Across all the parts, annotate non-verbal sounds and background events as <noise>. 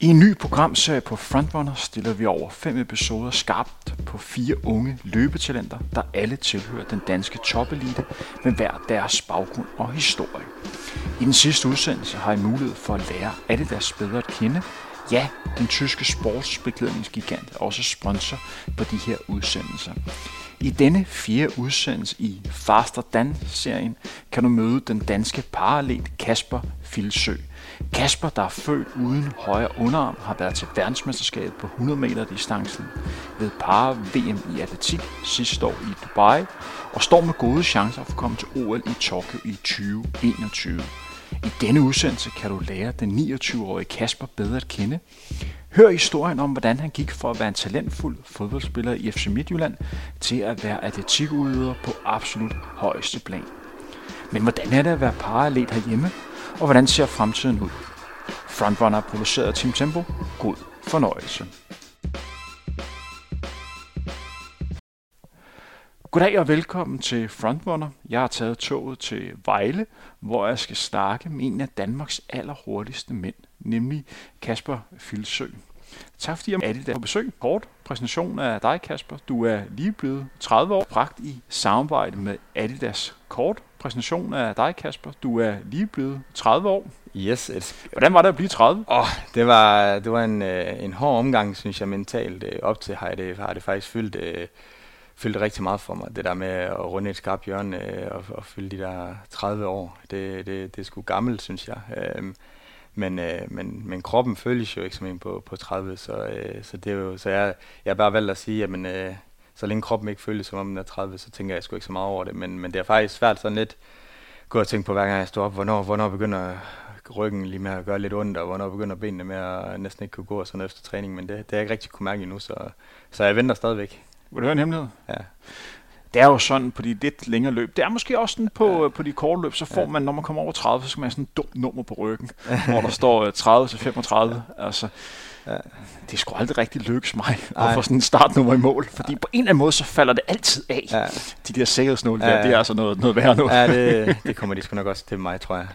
I en ny programserie på Frontrunner stiller vi over fem episoder skarpt på fire unge løbetalenter, der alle tilhører den danske topelite med hver deres baggrund og historie. I den sidste udsendelse har I mulighed for at lære Adidas bedre at kende. Ja, den tyske sportsbeklædningsgigant er også sponsor på de her udsendelser. I denne fjerde udsendelse i Faster Dan-serien kan du møde den danske paralet Kasper Filsø. Kasper, der er født uden højre underarm, har været til verdensmesterskabet på 100 meter distancen ved par VM i atletik sidste år i Dubai, og står med gode chancer for at komme til OL i Tokyo i 2021. I denne udsendelse kan du lære den 29-årige Kasper bedre at kende. Hør historien om, hvordan han gik fra at være en talentfuld fodboldspiller i FC Midtjylland til at være atletikudøver på absolut højeste plan. Men hvordan er det at være paralet herhjemme, og hvordan ser fremtiden ud? Frontrunner produceret af Team Tempo. God fornøjelse. Goddag og velkommen til Frontrunner. Jeg har taget toget til Vejle, hvor jeg skal snakke med en af Danmarks allerhurtigste mænd, nemlig Kasper Filsø. Tak fordi jeg er på besøg. Kort præsentation af dig, Kasper. Du er lige blevet 30 år, bragt i samarbejde med Adidas. Kort præsentation af dig, Kasper. Du er lige blevet 30 år. Yes. It's... Hvordan var det at blive 30? Oh, det var, det var en, øh, en hård omgang, synes jeg, mentalt. Øh, op til har, det, har det faktisk fyldt, øh, fyldt rigtig meget for mig. Det der med at runde et skarpt hjørne og, og fylde de der 30 år. Det, det, det er sgu gammelt, synes jeg. Øhm, men, øh, men, men kroppen føles jo ikke som en på, på 30, så, øh, så, det er jo, så jeg, jeg har bare valgt at sige, at øh, så længe kroppen ikke føles som om den er 30, så tænker jeg sgu ikke så meget over det. Men, men det er faktisk svært sådan lidt gå og tænke på, hver gang jeg står op, hvornår, hvornår begynder ryggen lige med at gøre lidt ondt, og hvornår begynder benene med at næsten ikke kunne gå og sådan efter træning, men det, det har jeg ikke rigtig kunne mærke endnu, så, så jeg venter stadigvæk. Vil du høre en hemmelighed? Ja det er jo sådan på de lidt længere løb. Det er måske også sådan på, ja. på de korte løb, så får ja. man, når man kommer over 30, så skal man have sådan et dumt nummer på ryggen, hvor der står 30 øh, til 35. Ja. Altså, ja. det skulle aldrig rigtig lykkes mig Ej. at få sådan en startnummer i mål, fordi ja. på en eller anden måde, så falder det altid af. Ja. De der sikkerhedsnåle ja. der, det er altså noget, noget værre nu. Ja, det, <laughs> det kommer de sgu nok også til mig, tror jeg.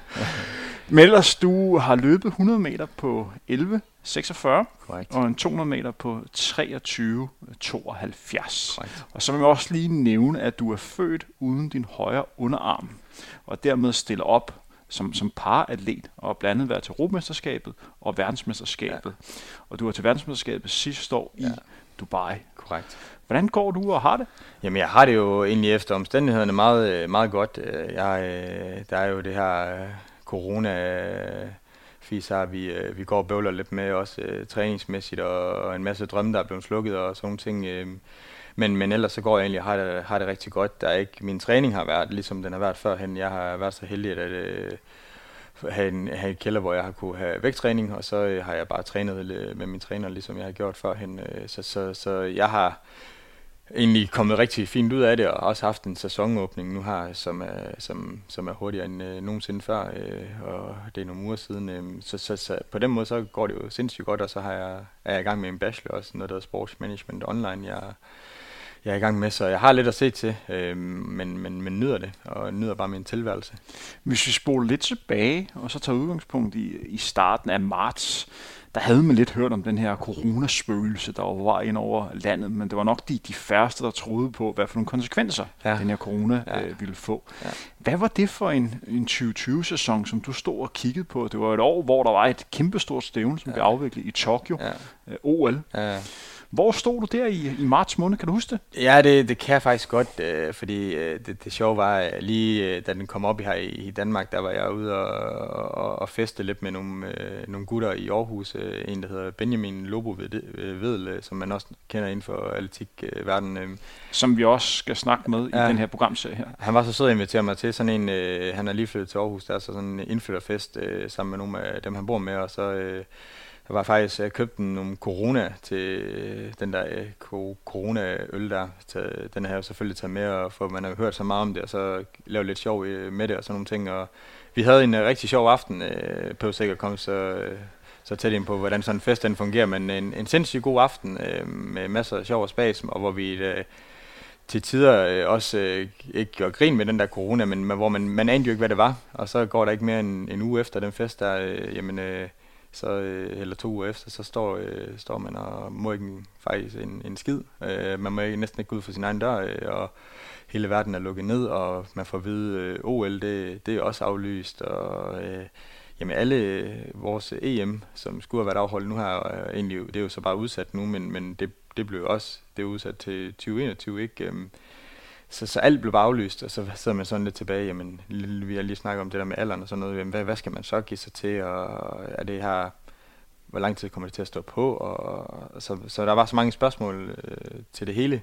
Men ellers, du har løbet 100 meter på 11 46, Correct. og en 200 meter på 23 72. Correct. Og så vil jeg også lige nævne, at du er født uden din højre underarm, og dermed stiller op som, som paratlet, og blandt andet været til Europamesterskabet og verdensmesterskabet. Ja. Og du var til verdensmesterskabet sidste år ja. i Dubai. Korrekt. Hvordan går du og har det? Jamen, jeg har det jo egentlig efter omstændighederne meget, meget godt. Jeg, der er jo det her corona fis vi, øh, vi går og bøvler lidt med også øh, træningsmæssigt, og, og en masse drømme, der er blevet slukket og sådan nogle ting. Øh. Men, men ellers så går jeg egentlig og har det, har det rigtig godt. Der er ikke, min træning har været, ligesom den har været førhen. Jeg har været så heldig at øh, have, en, have et kælder, hvor jeg har kunne have vægttræning, og så øh, har jeg bare trænet øh, med min træner, ligesom jeg har gjort førhen. Øh, så, så, så jeg har egentlig kommet rigtig fint ud af det, og også haft en sæsonåbning nu her, som er, som, som er hurtigere end øh, nogensinde før, øh, og det er nogle uger siden. Øh, så, så, så, på den måde, så går det jo sindssygt godt, og så har jeg, er jeg i gang med en bachelor også, noget der hedder sportsmanagement online, jeg, jeg er i gang med, så jeg har lidt at se til, øh, men, men, men nyder det, og nyder bare min tilværelse. Hvis vi spoler lidt tilbage, og så tager udgangspunkt i, i starten af marts, der havde man lidt hørt om den her coronaspøgelse, der var ind over landet, men det var nok de, de færreste, der troede på, hvad for nogle konsekvenser ja. den her corona ja. øh, ville få. Ja. Hvad var det for en, en 2020-sæson, som du stod og kiggede på? Det var et år, hvor der var et kæmpestort stævne, som ja. blev afviklet i Tokyo, ja. øh, OL. Ja. Hvor stod du der i, i marts måned? Kan du huske det? Ja, det, det kan jeg faktisk godt, øh, fordi øh, det, det sjove var, at lige øh, da den kom op her i, i Danmark, der var jeg ude og, og, og feste lidt med nogle, øh, nogle gutter i Aarhus. Øh, en, der hedder Benjamin Lobo Vedel, øh, som man også kender inden for atletikverdenen. Øh. Som vi også skal snakke med ja, i den her programserie her. Han var så sød at invitere mig til sådan en, øh, han er lige flyttet til Aarhus, der er så sådan en indflytterfest øh, sammen med nogle af dem, han bor med, og så... Øh, jeg var faktisk, øh, jeg købte nogle corona til øh, den der øh, corona-øl der. Den har jeg selvfølgelig taget med, og for man har hørt så meget om det, og så lavet lidt sjov øh, med det og sådan nogle ting. Og vi havde en øh, rigtig sjov aften øh, på sikkert kom så, så tæt ind på, hvordan sådan en fest den fungerer, men en, en sindssygt god aften øh, med masser af sjov og spas, og hvor vi øh, til tider øh, også øh, ikke gjorde grin med den der corona, men hvor man, man anede jo ikke, hvad det var. Og så går der ikke mere end en uge efter den fest, der, øh, jamen, øh, så, øh, eller to uger efter, så står, øh, står man og må ikke faktisk en, en skid. Øh, man må ikke, næsten ikke gå ud for sin egen dør, øh, og hele verden er lukket ned, og man får at vide, øh, OL det, det er også aflyst, og øh, jamen alle øh, vores EM, som skulle have været afholdt nu her, øh, egentlig, det er jo så bare udsat nu, men, men det, det blev også det er udsat til 2021, ikke? Øhm, så, så alt blev bare aflyst, og så sidder man sådan lidt tilbage, jamen, vi har lige snakket om det der med alderen og sådan noget, jamen, hvad, hvad skal man så give sig til, og er det her, hvor lang tid kommer det til at stå på, og, og så, så der var så mange spørgsmål øh, til det hele,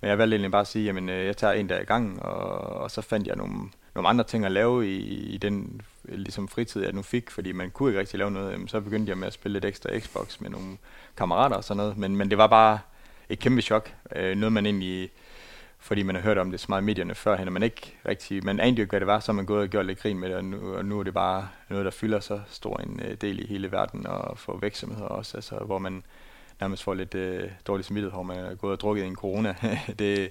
men jeg valgte egentlig bare at sige, jamen, øh, jeg tager en dag i gang, og, og så fandt jeg nogle, nogle andre ting at lave i, i den ligesom fritid, jeg nu fik, fordi man kunne ikke rigtig lave noget, jamen, så begyndte jeg med at spille lidt ekstra Xbox med nogle kammerater og sådan noget, men, men det var bare et kæmpe chok, øh, noget man egentlig fordi man har hørt om det så meget i medierne før, og man ikke rigtig, man anede jo ikke, hvad det var, så man gået og gjort lidt grin med det, og nu, og nu er det bare noget, der fylder så stor en uh, del i hele verden, og for virksomheder også, altså, hvor man nærmest får lidt uh, dårligt smittet, hvor man er gået og drukket i en corona. <laughs> det,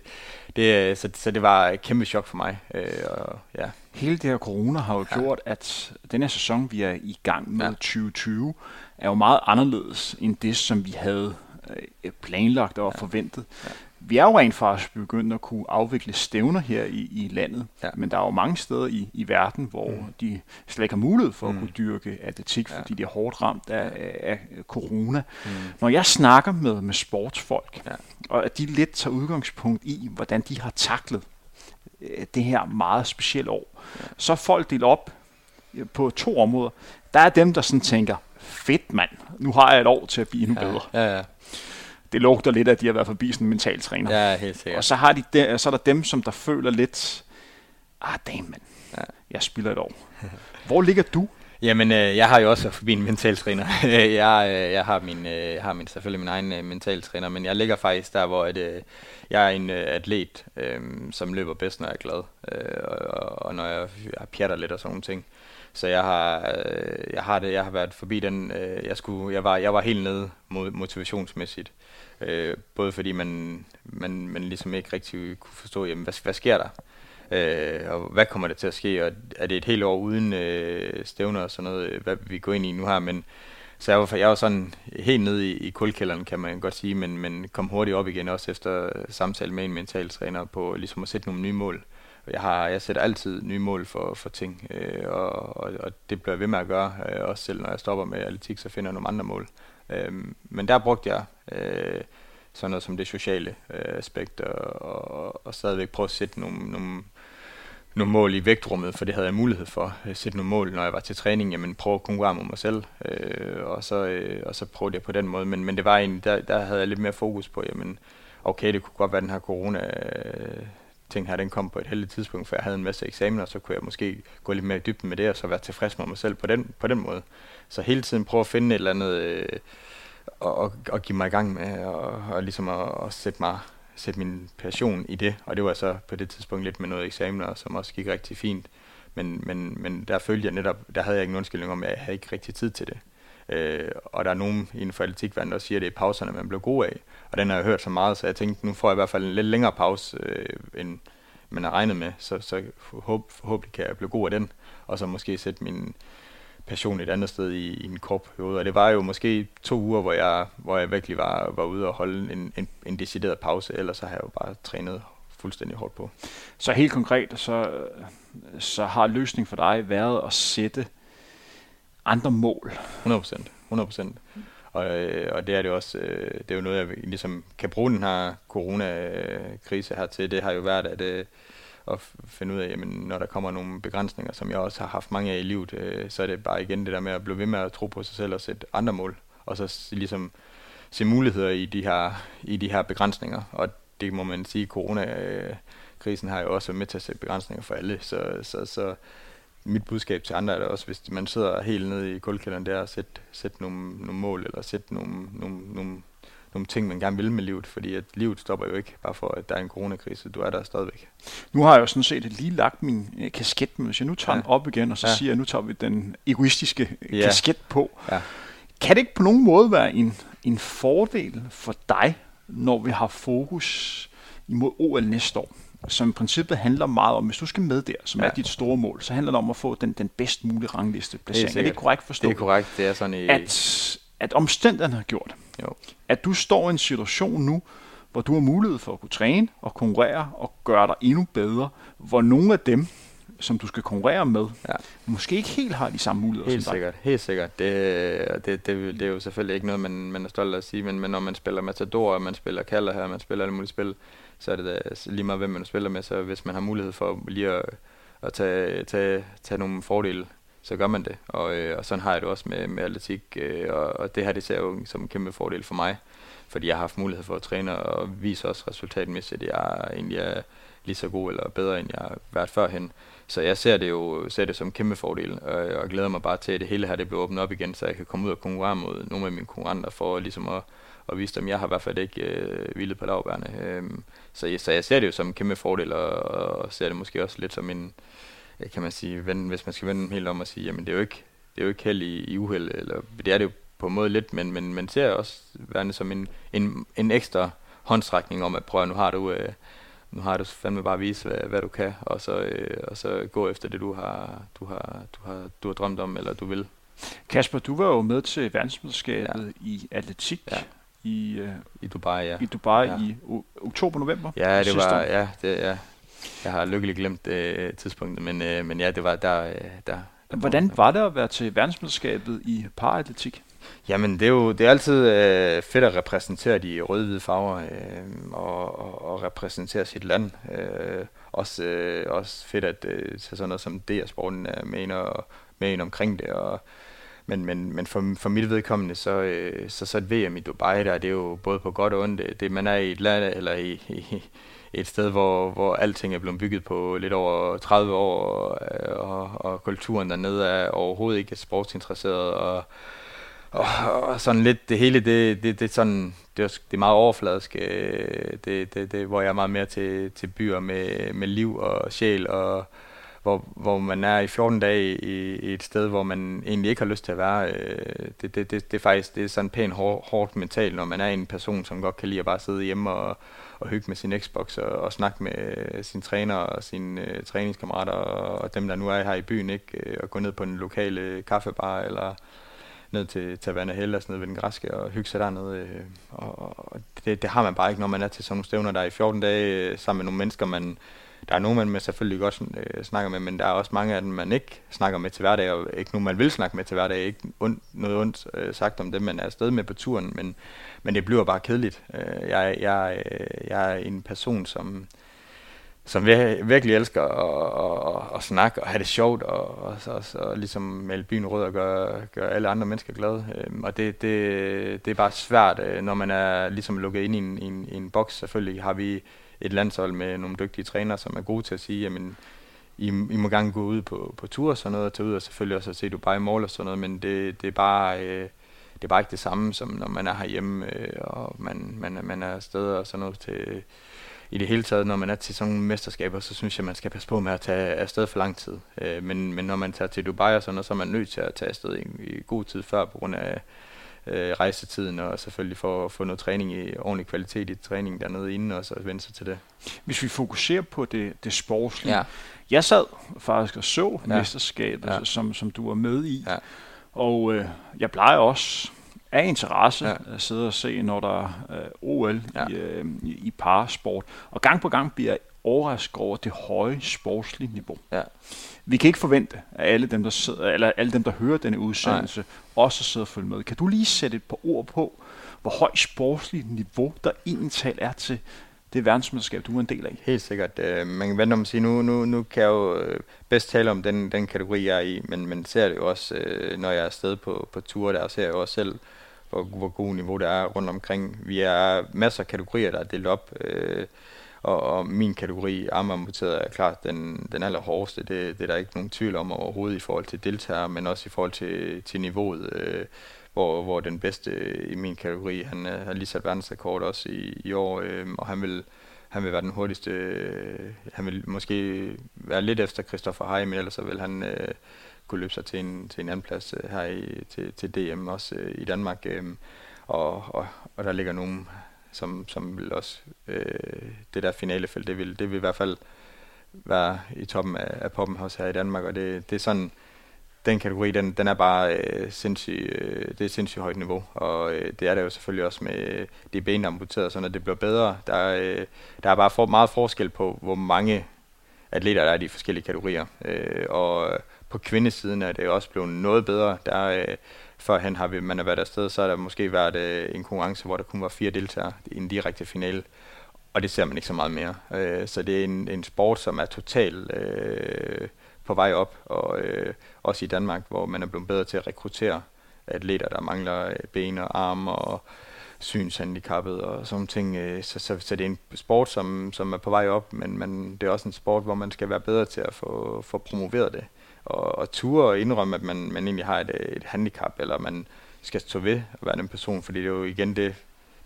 det, så, så det var et kæmpe chok for mig. Uh, og, ja. Hele det her corona har jo ja. gjort, at den her sæson, vi er i gang med ja. 2020, er jo meget anderledes end det, som vi havde planlagt og ja. forventet. Ja vi er jo rent faktisk begyndt at kunne afvikle stævner her i, i landet, ja. men der er jo mange steder i, i verden, hvor mm. de slet ikke har mulighed for mm. at kunne dyrke atletik, ja. fordi de er hårdt ramt af, af, corona. Mm. Når jeg snakker med, med sportsfolk, ja. og at de lidt tager udgangspunkt i, hvordan de har taklet øh, det her meget specielle år, ja. så er folk delt op øh, på to områder. Der er dem, der sådan tænker, fedt mand, nu har jeg et år til at blive endnu ja. bedre. Ja, ja det lugter lidt af, at de har været forbi sådan en mental træner. Ja, helt sikkert. Og så, har de de, så er der dem, som der føler lidt, ah damn man, ja. jeg spiller et år. <laughs> Hvor ligger du? Jamen, øh, jeg har jo også forbi en mental træner. <laughs> jeg, øh, jeg har min, øh, har min, selvfølgelig min egen øh, mental træner, men jeg ligger faktisk der, hvor at, øh, jeg er en øh, atlet, øh, som løber bedst, når jeg er glad, øh, og, og når jeg, jeg pjatter lidt og sådan nogle ting. Så jeg har, øh, jeg har det, jeg har været forbi den, øh, jeg, skulle, jeg, var, jeg var helt nede motivationsmæssigt. Øh, både fordi man, man, man ligesom ikke rigtig kunne forstå, jamen, hvad, hvad sker der? Øh, og hvad kommer der til at ske? Og er det et helt år uden øh, stævner og sådan noget, øh, hvad vi går ind i nu her? Men, så jeg var, jeg var sådan helt nede i, i kulkælderen, kan man godt sige, men, men kom hurtigt op igen, også efter samtale med en mentaltræner på ligesom at sætte nogle nye mål. Jeg, har, jeg sætter altid nye mål for, for ting, øh, og, og, og det bliver jeg ved med at gøre, øh, også selv når jeg stopper med atletik, så finder jeg nogle andre mål. Øh, men der brugte jeg øh, sådan noget som det sociale øh, aspekt, og, og, og stadigvæk prøve at sætte nogle, nogle, nogle mål i vægtrummet, for det havde jeg mulighed for. At sætte nogle mål, når jeg var til træning, jamen prøve at konkurrere mod mig selv, øh, og, så, øh, og så prøvede jeg på den måde. Men, men det var egentlig, der, der havde jeg lidt mere fokus på, jamen okay, det kunne godt være den her corona øh, ting her, den kom på et heldigt tidspunkt, for jeg havde en masse eksamener, så kunne jeg måske gå lidt mere i dybden med det, og så være tilfreds med mig selv på den, på den måde. Så hele tiden prøve at finde et eller andet, øh, og, og, og give mig i gang med, og, og ligesom at, at sætte mig sætte min passion i det, og det var så på det tidspunkt lidt med noget eksamener, som også gik rigtig fint. Men, men, men der følte jeg netop, der havde jeg ikke en undskyldning om, at jeg havde ikke rigtig tid til det. Øh, og der er nogen inden for atletikverdenen, der siger, at det er pauserne, man bliver god af. Og den har jeg hørt så meget, så jeg tænkte, nu får jeg i hvert fald en lidt længere pause, øh, end man har regnet med. Så, så forhåb, forhåbentlig kan jeg blive god af den, og så måske sætte min passion et andet sted i, i en kort periode. Og det var jo måske to uger, hvor jeg, hvor jeg virkelig var, var ude og holde en, en, en decideret pause, ellers så har jeg jo bare trænet fuldstændig hårdt på. Så helt konkret, så, så har løsningen for dig været at sætte andre mål. 100 procent. 100 procent. Og, øh, og det er det også, øh, det er jo noget, jeg ligesom kan bruge den her coronakrise her til. Det har jo været at, øh, at finde ud af, jamen, når der kommer nogle begrænsninger, som jeg også har haft mange af i livet, øh, så er det bare igen det der med at blive ved med at tro på sig selv og sætte andre mål. Og så ligesom se muligheder i de her, i de her begrænsninger. Og det må man sige, coronakrisen har jo også været med til at sætte begrænsninger for alle. Så, så, så mit budskab til andre er det også, hvis man sidder helt nede i kuldkælderen, det er at sætte, sætte nogle, nogle mål, eller sætte nogle, nogle, nogle, nogle ting, man gerne vil med livet, fordi at livet stopper jo ikke, bare for at der er en coronakrise, du er der stadigvæk. Nu har jeg jo sådan set lige lagt min øh, kasket med, hvis jeg nu tager ja. den op igen, og så ja. siger jeg, nu tager vi den egoistiske ja. kasket på. Ja. Kan det ikke på nogen måde være en, en fordel for dig, når vi har fokus imod OL næste år? som i princippet handler meget om, hvis du skal med der, som Ja. er dit store mål, så handler det om at få den, den bedst mulige rangliste placering. Er det sikkert. korrekt forstået? Det er korrekt, det er sådan i... at, at omstændighederne har gjort, Jo. at du står i en situation nu, hvor du har mulighed for at kunne træne og konkurrere og gøre dig endnu bedre, hvor nogle af dem, som du skal konkurrere med, Ja. måske ikke helt har de samme muligheder Helt som dig. sikkert, helt sikkert. Det, det, det, det er jo selvfølgelig ikke noget, man, man er stolt af at sige, men, men når man spiller Matador, man spiller Kalder her, man spiller alle mulige spil, så er det da lige meget, hvem man spiller med, så hvis man har mulighed for lige at, at tage, tage, tage nogle fordele, så gør man det. Og, øh, og sådan har jeg det også med, med atletik, øh, og, og det her, det ser jeg jo som en kæmpe fordel for mig, fordi jeg har haft mulighed for at træne og vise også resultatmæssigt, at jeg egentlig er lige så god eller bedre, end jeg har været førhen. Så jeg ser det jo ser det som en kæmpe fordel, og, og glæder mig bare til, at det hele her det bliver åbnet op igen, så jeg kan komme ud og konkurrere mod nogle af mine konkurrenter, for ligesom at, at vise dem, jeg har i hvert fald ikke øh, hvilet på lavbærne. Øhm, så, jeg, så jeg ser det jo som en kæmpe fordel, og, og ser det måske også lidt som en, øh, kan man sige, ven, hvis man skal vende helt om og sige, jamen det er jo ikke, det er jo ikke held i, i uheld, eller det er det jo på en måde lidt, men, men man ser også værende som en, en, en ekstra håndstrækning om, at prøv at nu har du... Øh, nu har du fandme bare vise, hvad, hvad du kan, og så, øh, og så gå efter det, du har, du, har, du, har, du har drømt om, eller du vil. Kasper, du var jo med til verdensmesterskabet ja. i atletik Ja. i, øh, I Dubai, ja. i Dubai Ja. i oktober-november. Ja, det var, år. ja, det, ja. Jeg har lykkeligt glemt øh, tidspunktet, men, øh, men ja, det var der, øh, der, der Hvordan var det at være til verdensmesterskabet i paratletik? Jamen, det er jo det er altid øh, fedt at repræsentere de røde-hvide farver øh, og, og, og repræsentere sit land. Øh, også, øh, også fedt, at øh, tage sådan noget som DR-sporten er med ind, og, med ind omkring det. Og, men men, men for, for mit vedkommende, så, øh, så, så et VM i Dubai, der, det er jo både på godt og ondt. Det, det man er i et land, eller i, i et sted, hvor, hvor alting er blevet bygget på lidt over 30 år, og, og, og kulturen dernede er overhovedet ikke sportsinteresseret, og og, og sådan lidt det hele, det, det, det, er sådan, det, er, det er meget overfladisk, øh, det, det, det, hvor jeg er meget mere til, til byer med, med liv og sjæl, og hvor, hvor man er i 14 dage i, i et sted, hvor man egentlig ikke har lyst til at være. Øh, det, det, det, det er faktisk det er sådan pænt hår, hårdt mentalt, når man er en person, som godt kan lide at bare sidde hjemme og, og hygge med sin Xbox og, og snakke med sin træner og sine øh, træningskammerater og, og dem, der nu er her i byen, ikke? Øh, og gå ned på den lokale øh, kaffebar eller ned til Taverna Hell og sådan noget ved den græske og hygge sig dernede. Øh, og, og det, det, har man bare ikke, når man er til sådan nogle stævner, der er i 14 dage øh, sammen med nogle mennesker, man, der er nogen, man med selvfølgelig godt øh, snakker med, men der er også mange af dem, man ikke snakker med til hverdag, og ikke nogen, man vil snakke med til hverdag. Ikke ondt, noget ondt øh, sagt om dem, man er afsted med på turen, men, men det bliver bare kedeligt. Øh, jeg, jeg, øh, jeg er en person, som som virkelig elsker at, at, at, at snakke og have det sjovt og, og, og, og ligesom melde byen rød og gøre, gøre alle andre mennesker glade. Øhm, og det, det, det er bare svært, øh, når man er ligesom lukket ind i en, i en, i en boks. Selvfølgelig har vi et landshold med nogle dygtige trænere, som er gode til at sige, jamen, I, I må gerne gå ud på, på tur og sådan noget, og tage ud og selvfølgelig også se Dubai Mall og sådan noget, men det, det er bare... Øh, det er bare ikke det samme, som når man er herhjemme, øh, og man, man, man er afsted og sådan noget til, i det hele taget, når man er til sådan nogle mesterskaber, så synes jeg, man skal passe på med at tage afsted for lang tid. Øh, men, men når man tager til Dubai og sådan noget, så er man nødt til at tage afsted i, i god tid før, på grund af øh, rejsetiden, og selvfølgelig for at få noget træning i ordentlig kvalitet i træningen dernede inden, og så vende sig til det. Hvis vi fokuserer på det, det sportslige. Ja. Jeg sad faktisk og så Ja. mesterskabet, Ja. som, som du var med i. Ja. Og øh, jeg plejer også af interesse Ja. at sidde og se, når der er øh, OL Ja. ja. i, øh, i, i parasport. Og gang på gang bliver jeg overrasket over det høje sportslige niveau. Ja. Vi kan ikke forvente, at alle dem, der, sidder, eller alle dem, der hører denne udsendelse, Nej. også sidder og følger med. Kan du lige sætte et par ord på, hvor højt sportsligt niveau der egentlig talt er til det verdensmesterskab, du er en del af? Helt sikkert. Øh, man kan vente om at sige, nu, nu, nu kan jeg jo øh, bedst tale om den, den kategori, jeg er i, men man ser det jo også, øh, når jeg er afsted på, på ture, der ser jeg jo også selv, hvor, hvor god niveau der er rundt omkring. Vi er masser af kategorier, der er delt op, øh, og, og min kategori, armamputeret, er klart den, den allerhårdeste. Det, det er der ikke nogen tvivl om overhovedet i forhold til deltagere, men også i forhold til, til niveauet. Øh, hvor, hvor den bedste øh, i min kategori, han øh, har lige sat verdensrekord også i, i år, øh, og han vil, han vil være den hurtigste, øh, han vil måske være lidt efter Christoffer Heim, men ellers så vil han øh, kunne løbe sig til en, til en anden plads øh, her i, til, til DM også øh, i Danmark. Øh, og, og, og der ligger nogle som, som vil også, øh, det der finalefelt, det vil, det vil i hvert fald være i toppen af, af poppen også her i Danmark, og det, det er sådan, den kategori, den, den er bare øh, sindssygt, øh, det er sindssygt højt niveau, og øh, det er der jo selvfølgelig også med de ben, der er amputeret, så når det bliver bedre, der, øh, der er bare for, meget forskel på, hvor mange atleter der er i de forskellige kategorier, øh, og på kvindesiden er det også blevet noget bedre, der øh, førhen har vi, man har været afsted, så har der måske været øh, en konkurrence, hvor der kun var fire deltagere i en direkte finale, og det ser man ikke så meget mere. Øh, så det er en, en sport, som er totalt øh, på vej op, og øh, også i Danmark, hvor man er blevet bedre til at rekruttere atleter, der mangler øh, ben og arme og synshandicappet og sådan ting. Øh, så, så, så det er en sport, som, som er på vej op, men, men det er også en sport, hvor man skal være bedre til at få, få promoveret det. Og, og ture og indrømme, at man, man egentlig har et, et handicap, eller man skal stå ved at være den person, fordi det er jo igen det,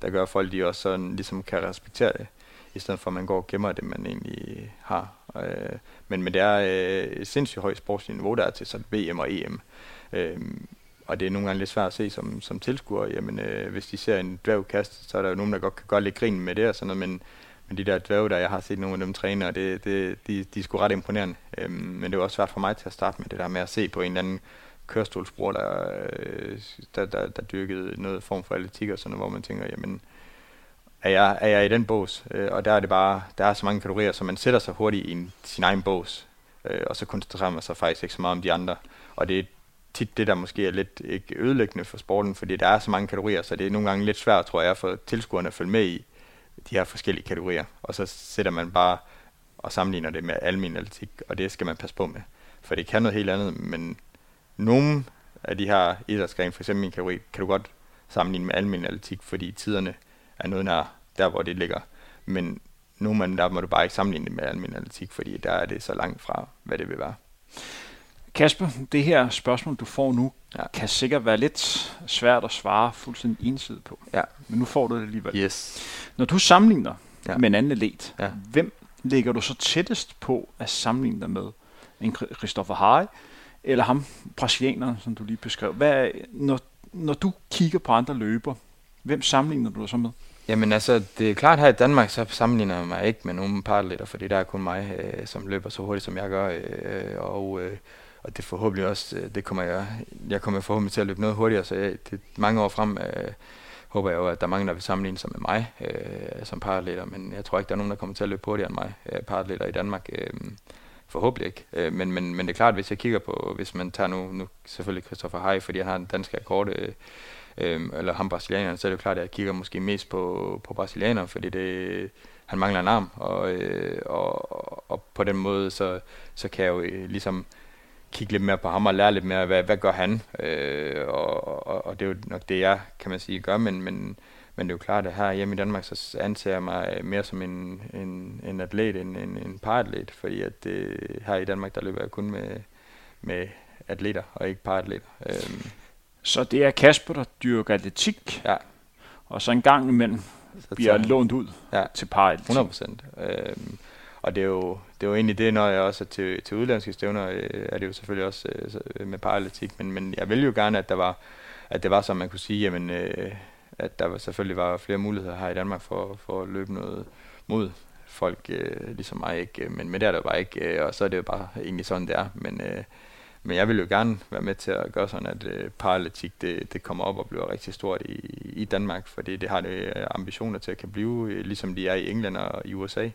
der gør, folk de også sådan, ligesom kan respektere det, i stedet for at man går og gemmer det, man egentlig har. Øh, men, men det er øh, et sindssygt højt sportsligt niveau, der er til sådan VM og EM. Øh, og det er nogle gange lidt svært at se som, som tilskuer. Jamen, øh, hvis de ser en dværg kaste, så er der jo nogen, der godt kan godt lidt grin med det og sådan noget, men, men de der dværge, der jeg har set nogle af dem træne, og det, det, de, de er sgu ret imponerende. Øhm, men det var også svært for mig til at starte med det der med at se på en eller anden kørestolsbror, der, øh, der, der, der dyrkede noget form for atletik og sådan noget, hvor man tænker, jamen, er jeg, er jeg i den bås? Øh, og der er det bare, der er så mange kategorier, så man sætter sig hurtigt i en, sin egen bås, øh, og så koncentrerer man sig faktisk ikke så meget om de andre. Og det er tit det, der måske er lidt ikke ødelæggende for sporten, fordi der er så mange kategorier, så det er nogle gange lidt svært, tror jeg, for tilskuerne at følge med i de her forskellige kategorier. Og så sætter man bare og sammenligner det med almindelig atletik, og det skal man passe på med. For det kan noget helt andet, men nogle af de her idrætsgrene, for eksempel min kategori, kan du godt sammenligne med almindelig atletik, fordi tiderne er noget nær der, hvor det ligger. Men nogle af der må du bare ikke sammenligne det med almindelig atletik, fordi der er det så langt fra, hvad det vil være. Kasper, det her spørgsmål, du får nu, ja. kan sikkert være lidt svært at svare fuldstændig ensidigt på. Ja. Men nu får du det alligevel. Yes. Når du sammenligner ja. med en anden atlet, ja. hvem ligger du så tættest på at sammenligne dig med? En Christopher Harry, eller ham, brasilianeren, som du lige beskrev. Hvad når, når du kigger på andre løber, hvem sammenligner du dig så med? Jamen altså, det er klart her i Danmark, så sammenligner jeg mig ikke med nogen parliter, fordi der er kun mig, øh, som løber så hurtigt, som jeg gør. Øh, og, øh, og det forhåbentlig også, øh, det kommer jeg, jeg kommer forhåbentlig til at løbe noget hurtigere, så jeg, det, mange år frem øh, håber jeg jo, at der er mange, der vil sammenligne sig med mig øh, som parliter, men jeg tror ikke, der er nogen, der kommer til at løbe hurtigere end mig, øh, parliter i Danmark. Øh, forhåbentlig ikke. Øh, men, men, men det er klart, hvis jeg kigger på, hvis man tager nu, nu selvfølgelig Christopher Hay, fordi han har en dansk rekord, øh, øh, eller ham brasilianeren, så er det jo klart, at jeg kigger måske mest på, på brasilianeren, fordi det, han mangler en arm, og, øh, og, og på den måde, så, så kan jeg jo øh, ligesom kigge lidt mere på ham og lære lidt mere, hvad, hvad gør han, øh, og, og, og det er jo nok det, jeg, kan man sige, gør, men, men, men det er jo klart, at her hjemme i Danmark, så anser jeg mig mere som en, en, en atlet end en, en paratlet, fordi at det, her i Danmark, der løber jeg kun med, med atleter og ikke paratleter. Øh, så det er Kasper, der dyrker atletik, ja. og så en gang imellem så bliver lånt ud ja, til paratletik. 100 procent. Øhm, og det er, jo, det var egentlig det, når jeg også er til, til udlandske stævner, øh, er det jo selvfølgelig også øh, øh med paralytik, men, men jeg ville jo gerne, at der var, at det var som man kunne sige, jamen, øh, at der var, selvfølgelig var flere muligheder her i Danmark for, for at løbe noget mod folk øh, ligesom mig, ikke? men, men det er der bare ikke, øh, og så er det jo bare egentlig sådan, det er, men øh, men jeg vil jo gerne være med til at gøre sådan, at øh, paralletik det, det kommer op og bliver rigtig stort i, i Danmark, fordi det har det øh, ambitioner til at kan blive, øh, ligesom de er i England og i USA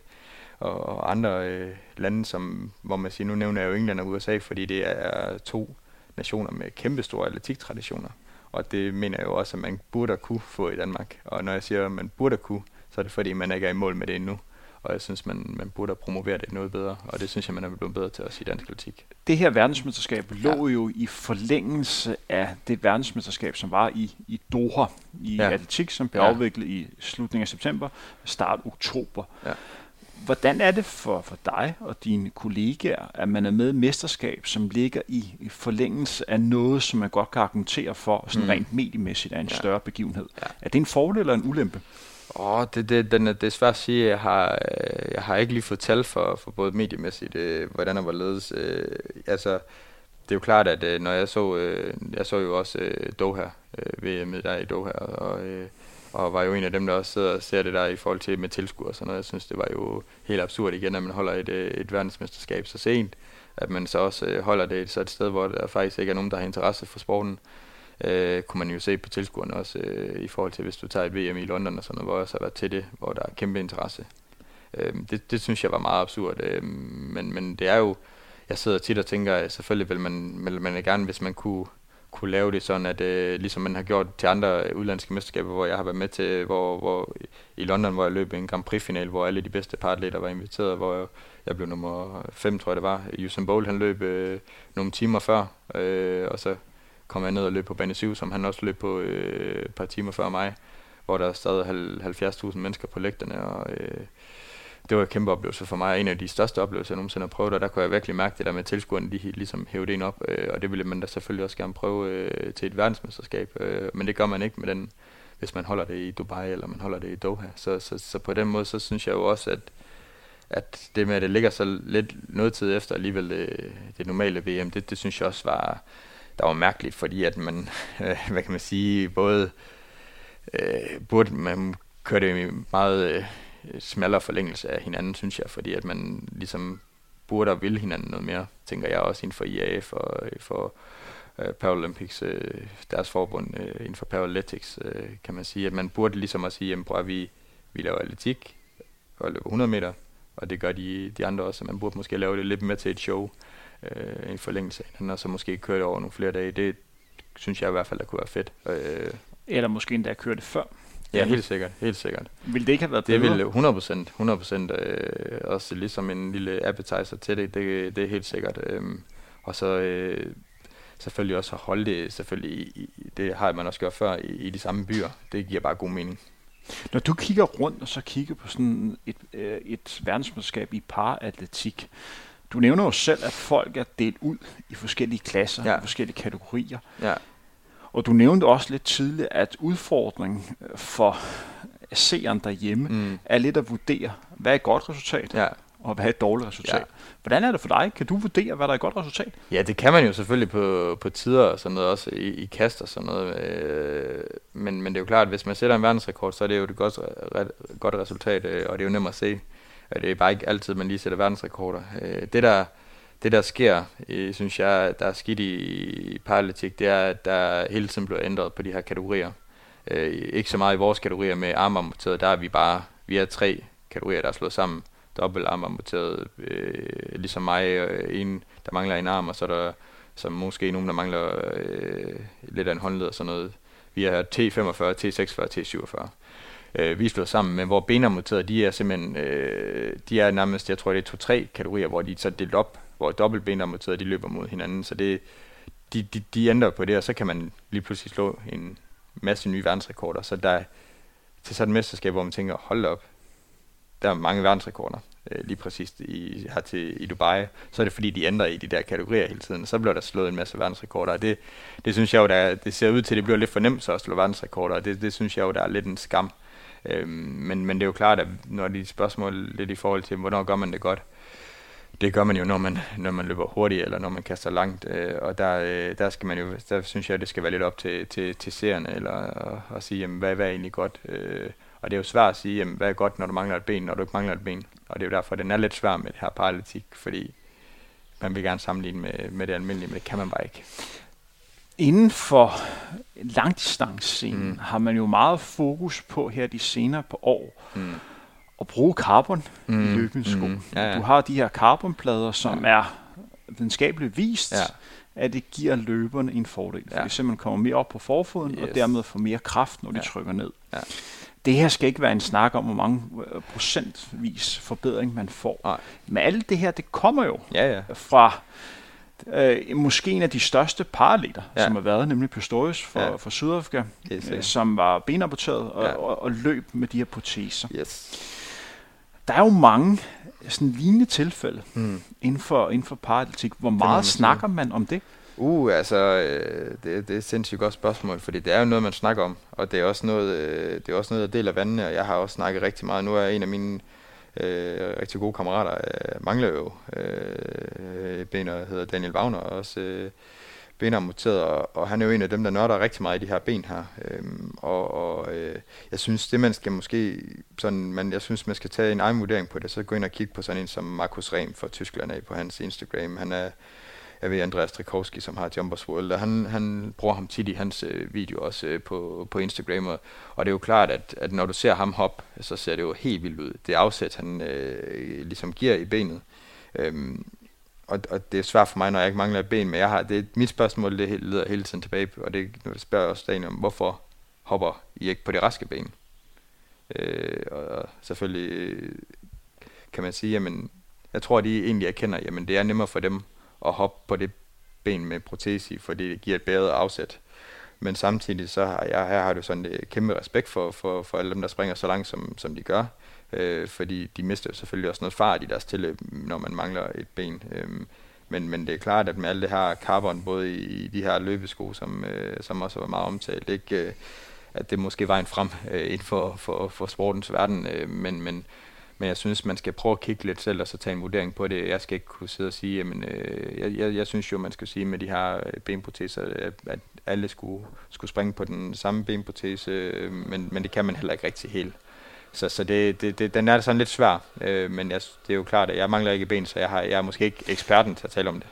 og, og andre øh, lande, som, hvor man siger, nu nævner jeg jo England og USA, fordi det er to nationer med kæmpestore atletiktraditioner. Og det mener jeg jo også, at man burde kunne få i Danmark. Og når jeg siger, at man burde kunne, så er det fordi, man ikke er i mål med det endnu og jeg synes, man, man burde promovere det noget bedre, og det synes jeg, man er blevet bedre til også i dansk politik. Det her verdensmesterskab lå ja. jo i forlængelse af det verdensmesterskab, som var i, i Doha i ja. atletik, som blev ja. afviklet i slutningen af september, start oktober. Ja. Hvordan er det for, for dig og dine kollegaer, at man er med i mesterskab, som ligger i, forlængelse af noget, som man godt kan argumentere for, sådan mm. rent mediemæssigt er en ja. større begivenhed? Ja. Er det en fordel eller en ulempe? Åh, oh, det, det, den, det er svært at sige. Jeg har, øh, jeg har ikke lige fået tal for, for både mediemæssigt, øh, hvordan og hvorledes. Øh, altså, det er jo klart, at øh, når jeg så, øh, jeg så jo også øh, Doha, øh, VM der i Doha, og øh, og var jo en af dem, der også sidder og ser det der i forhold til med tilskuer og sådan noget. Jeg synes, det var jo helt absurd igen, at man holder et, øh, et verdensmesterskab så sent, at man så også øh, holder det så et sted, hvor der faktisk ikke er nogen, der har interesse for sporten. Øh, kunne man jo se på tilskuerne også øh, i forhold til, hvis du tager et VM i London og sådan noget, hvor jeg også har været til det, hvor der er kæmpe interesse. Øh, det, det synes jeg var meget absurd, øh, men, men det er jo, jeg sidder tit og tænker, at selvfølgelig vil man, vil man gerne, hvis man kunne kunne lave det sådan, at øh, ligesom man har gjort til andre udlandske mesterskaber, hvor jeg har været med til, hvor, hvor i London, hvor jeg løb en Grand Prix-final, hvor alle de bedste paratleter var inviteret, hvor jeg, jeg blev nummer 5, tror jeg det var. Usain Bolt, han løb øh, nogle timer før, øh, og så kom jeg ned og løb på bane 7, som han også løb på øh, et par timer før mig, hvor der stadig 70.000 mennesker på lægterne, og øh, det var en kæmpe oplevelse for mig, en af de største oplevelser, jeg nogensinde har prøvet, og der kunne jeg virkelig mærke det der med tilskuerne, de ligesom hævde en op, øh, og det ville man da selvfølgelig også gerne prøve øh, til et verdensmesterskab, øh, men det gør man ikke med den, hvis man holder det i Dubai, eller man holder det i Doha. Så, så, så på den måde, så synes jeg jo også, at, at det med, at det ligger så lidt noget tid efter alligevel det, det normale VM, det, det synes jeg også var, der var mærkeligt, fordi at man, <laughs> øh, hvad kan man sige, både øh, burde man køre det meget øh, Øh, smallere forlængelse af hinanden, synes jeg, fordi at man ligesom burde og vil hinanden noget mere, tænker jeg også inden for IAF og for uh, Paralympics, deres forbund inden for Paralytics, uh, kan man sige, at man burde ligesom at sige, at vi, vi laver atletik og løber 100 meter, og det gør de, de andre også, så man burde måske lave det lidt mere til et show, uh, en forlængelse af hinanden, og så måske køre det over nogle flere dage. Det synes jeg i hvert fald, der kunne være fedt. Eller måske endda køre det før. Ja, helt sikkert, helt sikkert. Vil det ikke have været bedre? Det ville 100 procent, 100 procent øh, også ligesom en lille appetizer til det, det, det er helt sikkert. Øh, og så øh, selvfølgelig også at holde det, selvfølgelig, det har man også gjort før, i, i de samme byer. Det giver bare god mening. Når du kigger rundt og så kigger på sådan et, øh, et verdensmesterskab i paratletik, du nævner jo selv, at folk er delt ud i forskellige klasser, ja. i forskellige kategorier. Ja. Og du nævnte også lidt tidligt, at udfordringen øh, for seeren derhjemme mm. er lidt at vurdere, hvad er et godt resultat, ja. og hvad er et dårligt resultat. Ja. Hvordan er det for dig? Kan du vurdere, hvad der er et godt resultat? Ja, det kan man jo selvfølgelig på, på tider og sådan noget, også i, i kast og sådan noget. Øh, men, men det er jo klart, at hvis man sætter en verdensrekord, så er det jo et godt, ret, godt resultat, øh, og det er jo nemt at se. Det er bare ikke altid, man lige sætter verdensrekorder. Det der det der sker, øh, synes jeg, der er skidt i, paralytik, det er, at der hele tiden bliver ændret på de her kategorier. Øh, ikke så meget i vores kategorier med armarmorteret, der er vi bare, vi er tre kategorier, der er slået sammen. Dobbelt armarmorteret, øh, ligesom mig, en, der mangler en arm, og så er der så måske nogen, der mangler øh, lidt af en håndled og sådan noget. Vi har T45, T46, T47. Øh, vi er slået sammen, men hvor benarmuterede, de er simpelthen, øh, de er nærmest, jeg tror det er to-tre kategorier, hvor de så er delt op hvor dobbeltbenarmonteret, de løber mod hinanden. Så det, de, de, de ændrer på det, og så kan man lige pludselig slå en masse nye verdensrekorder. Så der til sådan et mesterskab, hvor man tænker, hold op, der er mange verdensrekorder øh, lige præcis i, her til, i Dubai, så er det fordi, de ændrer i de der kategorier hele tiden. Så bliver der slået en masse verdensrekorder, og det, det synes jeg jo, der, det ser ud til, at det bliver lidt for nemt så at slå verdensrekorder, og det, det synes jeg jo, der er lidt en skam. Øhm, men, men det er jo klart, at når de spørgsmål lidt i forhold til, hvornår gør man det godt, det gør man jo, når man, når man løber hurtigt, eller når man kaster langt, øh, og der, øh, der, skal man jo, der synes jeg, det skal være lidt op til, til, til seerne, eller at, sige, jamen, hvad, hvad er egentlig godt, øh, og det er jo svært at sige, jamen, hvad er godt, når du mangler et ben, når du ikke mangler et ben, og det er jo derfor, den er lidt svær med det her paralletik, fordi man vil gerne sammenligne med, med det almindelige, men det kan man bare ikke. Inden for langdistancescenen mm. har man jo meget fokus på her de senere på år, mm at bruge carbon mm. i løbesko. Mm. Ja, ja. Du har de her carbonplader, som ja. er videnskabeligt vist, ja. at det giver løberne en fordel. Ja. Fordi simpelthen kommer mere op på forfoden, yes. og dermed får mere kraft, når de ja. trykker ned. Ja. Det her skal ikke være en snak om, hvor mange øh, procentvis forbedring man får. Nej. Men alt det her, det kommer jo ja, ja. fra øh, måske en af de største paralleter, ja. som har været, nemlig Pistorius for, ja. Sydafrika, yes, øh, som var benamputeret og, ja. og, og løb med de her proteser. Yes der er jo mange sådan lignende tilfælde mm. inden for, inden for paratletik. Hvor meget man snakker man om det? Uh, altså, øh, det, det er et sindssygt godt spørgsmål, fordi det er jo noget, man snakker om, og det er også noget, øh, det er også noget, der deler vandene, og jeg har også snakket rigtig meget. Nu er en af mine øh, rigtig gode kammerater, øh, mangler jo øh, ben, og hedder Daniel Wagner, også øh, benamputeret, og, og han er jo en af dem, der nørder rigtig meget i de her ben her. Øhm, og og øh, jeg synes, det man skal måske, sådan, man, jeg synes, man skal tage en egen vurdering på det, så gå ind og kigge på sådan en som Markus Rehm fra Tyskland af på hans Instagram. Han er, jeg ved, Andreas Trikowski, som har Jumpers World, og han, han bruger ham tit i hans øh, video også øh, på, på Instagram, og, og det er jo klart, at, at når du ser ham hoppe, så ser det jo helt vildt ud. Det afsæt, han øh, ligesom giver i benet, øhm, og, og det er svært for mig, når jeg ikke mangler et ben, men jeg har, det, mit spørgsmål det leder hele tiden tilbage, og det nu spørger jeg også Daniel om, hvorfor hopper I ikke på de raske ben? Øh, og selvfølgelig øh, kan man sige, jamen, jeg tror, at de egentlig erkender, jamen det er nemmere for dem at hoppe på det ben med protese, fordi det giver et bedre afsæt. Men samtidig så har jeg her har du sådan et kæmpe respekt for, for, for alle dem, der springer så langt, som, som de gør øh, fordi de mister jo selvfølgelig også noget fart i deres tilløb, når man mangler et ben. Øh, men, men det er klart, at med alt det her carbon, både i, i de her løbesko, som, øh, som også var meget omtalt, ikke, øh, at det måske var en frem øh, inden for, for, for sportens verden, øh, men, men, men jeg synes, man skal prøve at kigge lidt selv, og så tage en vurdering på det. Jeg skal ikke kunne sidde og sige, jamen, øh, jeg, jeg, jeg synes jo, man skal sige med de her øh, benproteser, at, at alle skulle, skulle springe på den samme benprotese, øh, men, men det kan man heller ikke rigtig helt. Så, så det, det, det, den er sådan lidt svær, øh, men jeg, det er jo klart, at jeg mangler ikke ben, så jeg, har, jeg er måske ikke eksperten til at tale om det.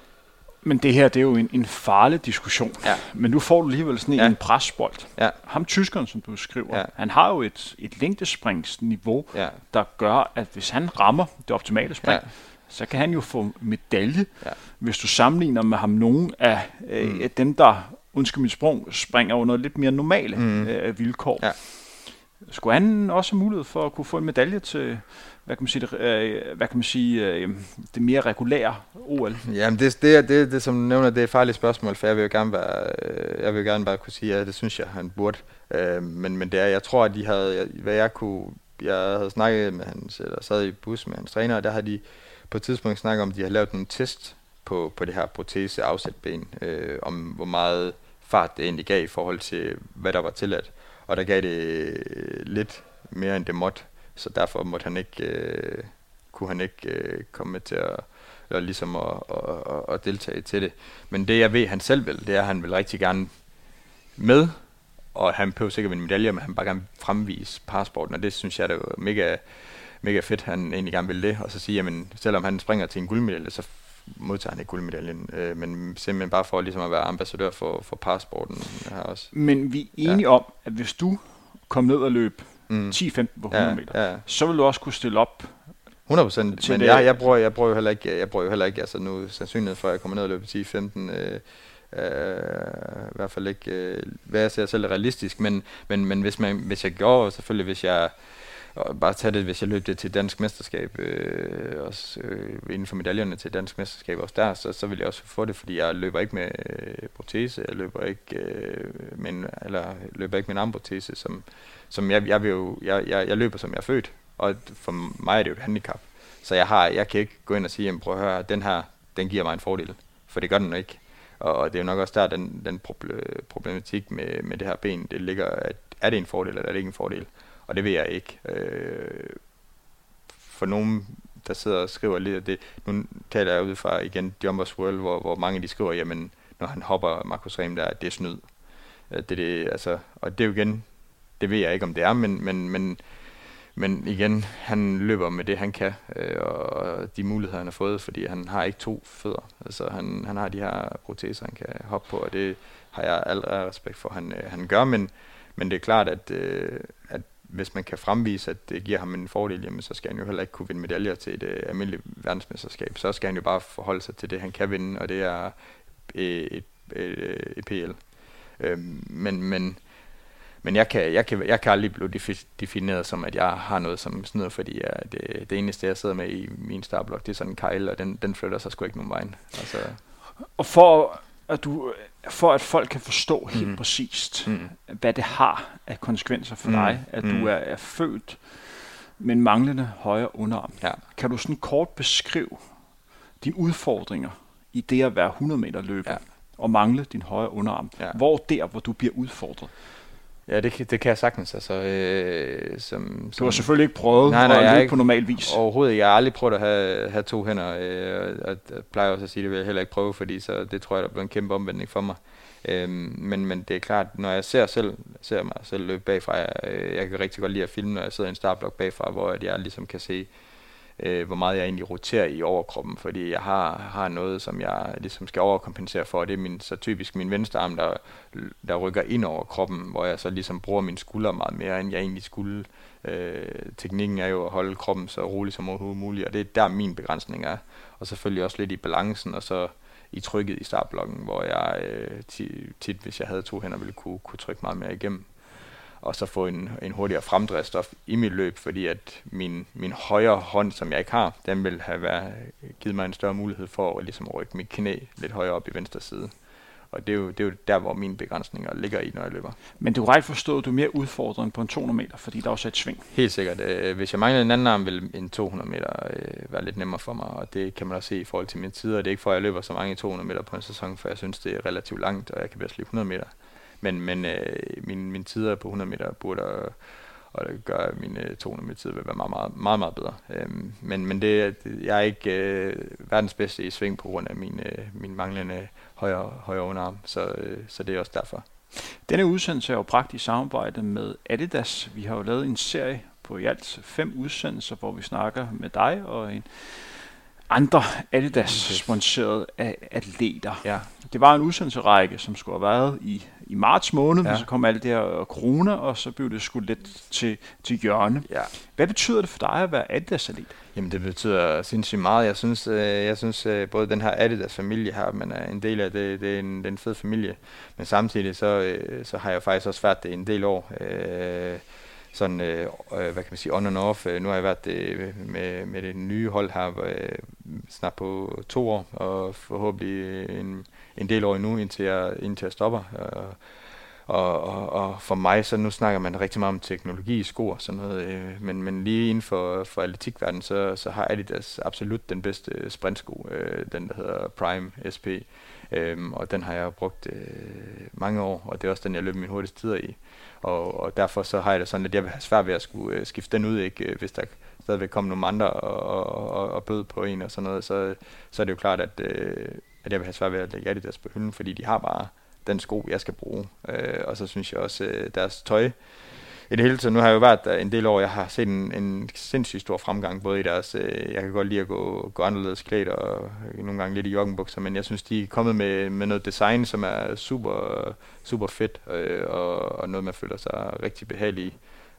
Men det her, det er jo en, en farlig diskussion. Ja. Men nu får du alligevel sådan en, ja. en presbold. Ja. Ham tyskeren, som du skriver, ja. han har jo et, et længdespringsniveau, ja. der gør, at hvis han rammer det optimale spring, ja. så kan han jo få medalje. Ja. Hvis du sammenligner med ham nogen af øh, mm. dem, der, undskyld mit sprung, springer under lidt mere normale mm. øh, vilkår. Ja. Skulle han også have mulighed for at kunne få en medalje til, hvad kan man sige, det, øh, hvad kan man sige, øh, det mere regulære OL? Jamen det, det, det, det, som du nævner, det er et farligt spørgsmål, for jeg vil jo gerne, være, øh, jeg vil gerne bare kunne sige, at det synes jeg, han burde. Øh, men, men det er, jeg tror, at de havde, hvad jeg kunne, jeg havde snakket med hans, eller sad i bus med hans træner, og der har de på et tidspunkt snakket om, at de har lavet nogle test på, på det her protese afsætben, øh, om hvor meget fart det egentlig gav i forhold til, hvad der var tilladt og der gav det øh, lidt mere end det måtte, så derfor måtte han ikke, øh, kunne han ikke øh, komme med til at, eller ligesom at, at, at, at deltage til det. Men det jeg ved, han selv vil, det er, at han vil rigtig gerne med, og han behøver sikkert en medalje, men han bare gerne fremvise passporten, og det synes jeg, det er mega, mega fedt, han egentlig gerne vil det, og så sige, jamen, selvom han springer til en guldmedalje, så modtager han ikke guldmedaljen, øh, men simpelthen bare for ligesom at være ambassadør for, for passporten her også. Men vi er enige ja. om, at hvis du kom ned og løb mm. 10-15 på 100 ja, meter, ja. så vil du også kunne stille op 100 procent, men jeg, jeg, bruger, jeg bruger jo heller ikke, jeg bruger jo heller ikke, altså nu sandsynlighed for, at jeg kommer ned og løber 10-15, øh, øh, i hvert fald ikke, øh, hvad jeg ser selv realistisk, men, men, men hvis, man, hvis jeg gjorde, selvfølgelig hvis jeg og bare tage det, hvis jeg løb det til dansk mesterskab, øh, også øh, inden for medaljerne til dansk mesterskab også der, så, så vil jeg også få det, fordi jeg løber ikke med øh, protese, jeg løber ikke øh, med eller løber ikke med en anden som, som jeg, jeg, vil jo, jeg, jeg, jeg løber som jeg er født, og for mig er det jo et handicap. Så jeg, har, jeg kan ikke gå ind og sige, jamen prøv at høre, den her, den giver mig en fordel, for det gør den ikke. Og det er jo nok også der, den, den problematik med, med det her ben, det ligger, at er det en fordel, eller er det ikke en fordel? Og det ved jeg ikke. Øh, for nogen, der sidder og skriver lidt af det, nu taler jeg ud fra igen Jumpers World, hvor, hvor mange de skriver, jamen, når han hopper Markus Rehm der, det er snyd. Øh, det, det, altså, og det er jo igen, det ved jeg ikke, om det er, men, men, men, men igen, han løber med det, han kan, øh, og de muligheder, han har fået, fordi han har ikke to fødder. Altså, han, han har de her proteser, han kan hoppe på, og det har jeg al respekt for, han, øh, han gør, men, men det er klart, at, øh, at hvis man kan fremvise, at det giver ham en fordel, jamen, så skal han jo heller ikke kunne vinde medaljer til et øh, almindeligt verdensmesterskab. Så skal han jo bare forholde sig til det, han kan vinde, og det er øh, et, øh, et, et, et PL. Øh, men, men, men jeg kan, jeg, kan, jeg kan aldrig blive defineret som, at jeg har noget som snyder, fordi jeg, det, øh, det eneste, jeg sidder med i min startblok, det er sådan en kejl, og den, den flytter sig sgu ikke nogen vej. Altså. Og for at du for at folk kan forstå helt mm. præcist, mm. hvad det har af konsekvenser for mm. dig, at mm. du er, er født med en manglende højre underarm. Ja. Kan du sådan kort beskrive dine udfordringer i det at være 100 meter løber ja. og mangle din højre underarm? Ja. Hvor der, hvor du bliver udfordret? Ja, det, kan- det kan jeg sagtens. Altså, øh, som, Du som, har selvfølgelig ikke prøvet Nej, nej, at løbe ikke- på normal vis. Overhovedet. Jeg har aldrig prøvet at have, have to hænder, øh, og jeg plejer også at sige, det vil jeg heller ikke prøve, fordi så det tror jeg, der bliver en kæmpe omvendning for mig. Øhm, men, men det er klart, når jeg ser, selv, ser mig selv løbe bagfra, jeg, øh, jeg kan rigtig godt lide at filme, når jeg sidder i en startblok bagfra, hvor at jeg ligesom kan se, øh, hvor meget jeg egentlig roterer i overkroppen, fordi jeg har, har noget, som jeg ligesom skal overkompensere for, og det er min, så typisk min venstre arm, der, der rykker ind over kroppen, hvor jeg så ligesom bruger mine skuldre meget mere, end jeg egentlig skulle. Øh, teknikken er jo at holde kroppen så rolig som overhovedet muligt, og det er der min begrænsning er. Og selvfølgelig også lidt i balancen, og så i trykket i startblokken, hvor jeg øh, tit, tit, hvis jeg havde to hænder, ville kunne, kunne trykke meget mere igennem. Og så få en, en hurtigere fremdriftsstof i mit løb, fordi at min, min højre hånd, som jeg ikke har, den vil have været, givet mig en større mulighed for at, ligesom rykke mit knæ lidt højere op i venstre side. Og det er, jo, det er jo der, hvor mine begrænsninger ligger i, når jeg løber. Men er korrekt forstået, du er mere udfordret på en 200 meter, fordi der er også et sving. Helt sikkert. Øh, hvis jeg mangler en anden arm, vil en 200 meter øh, være lidt nemmere for mig, og det kan man også se i forhold til mine tider. Det er ikke for, at jeg løber så mange 200 meter på en sæson, for jeg synes, det er relativt langt, og jeg kan bedst lide 100 meter. Men, men øh, min, min tider på 100 meter burde, og det gør, at mine 200 meter tid vil være meget, meget, meget, meget bedre. Øhm, men men det, jeg er ikke øh, verdens bedste i sving på grund af min, øh, min manglende højre, højre underarm, så, øh, så det er også derfor. Denne udsendelse er jo bragt i samarbejde med Adidas. Vi har jo lavet en serie på i alt fem udsendelser, hvor vi snakker med dig og en andre Adidas-sponsorerede atleter. Ja. Det var en udsendelserække, som skulle have været i, i marts måned, ja. Men så kom alt det her corona, og så blev det skudt lidt til, til hjørne. Ja. Hvad betyder det for dig at være Adidas-atlet? Jamen det betyder sindssygt meget. Jeg synes, øh, jeg synes øh, både den her Adidas familie her, man er en del af det, det er en, det er en fed familie. Men samtidig så, øh, så har jeg faktisk også været det en del år. Øh, sådan, øh, øh, hvad kan man sige, on and off. Øh, nu har jeg været øh, med, med det nye hold her øh, snart på to år, og forhåbentlig en, en del år endnu, indtil jeg, indtil jeg stopper. Og, og, og, og for mig, så nu snakker man rigtig meget om teknologi i sko og sådan noget, øh, men, men lige inden for, for atletikverdenen, så, så har Adidas absolut den bedste sprintsko, øh, den der hedder Prime SP, øh, og den har jeg brugt øh, mange år, og det er også den, jeg løber min hurtigste tider i. Og, og derfor så har jeg det sådan, at jeg vil have svært ved at skulle øh, skifte den ud, ikke, øh, hvis der stadigvæk kommer nogle andre og, og, og, og bød på en og sådan noget, så, så er det jo klart, at, øh, at jeg vil have svært ved at lægge Adidas på hylden, fordi de har bare den sko, jeg skal bruge. Øh, og så synes jeg også, øh, deres tøj, i det hele taget, nu har jeg jo været der en del år, jeg har set en, en sindssygt stor fremgang, både i deres, øh, jeg kan godt lide at gå, gå anderledes klædt, og øh, nogle gange lidt i joggenbukser, men jeg synes, de er kommet med, med noget design, som er super, super fedt, øh, og, og noget, man føler sig rigtig behagelig i.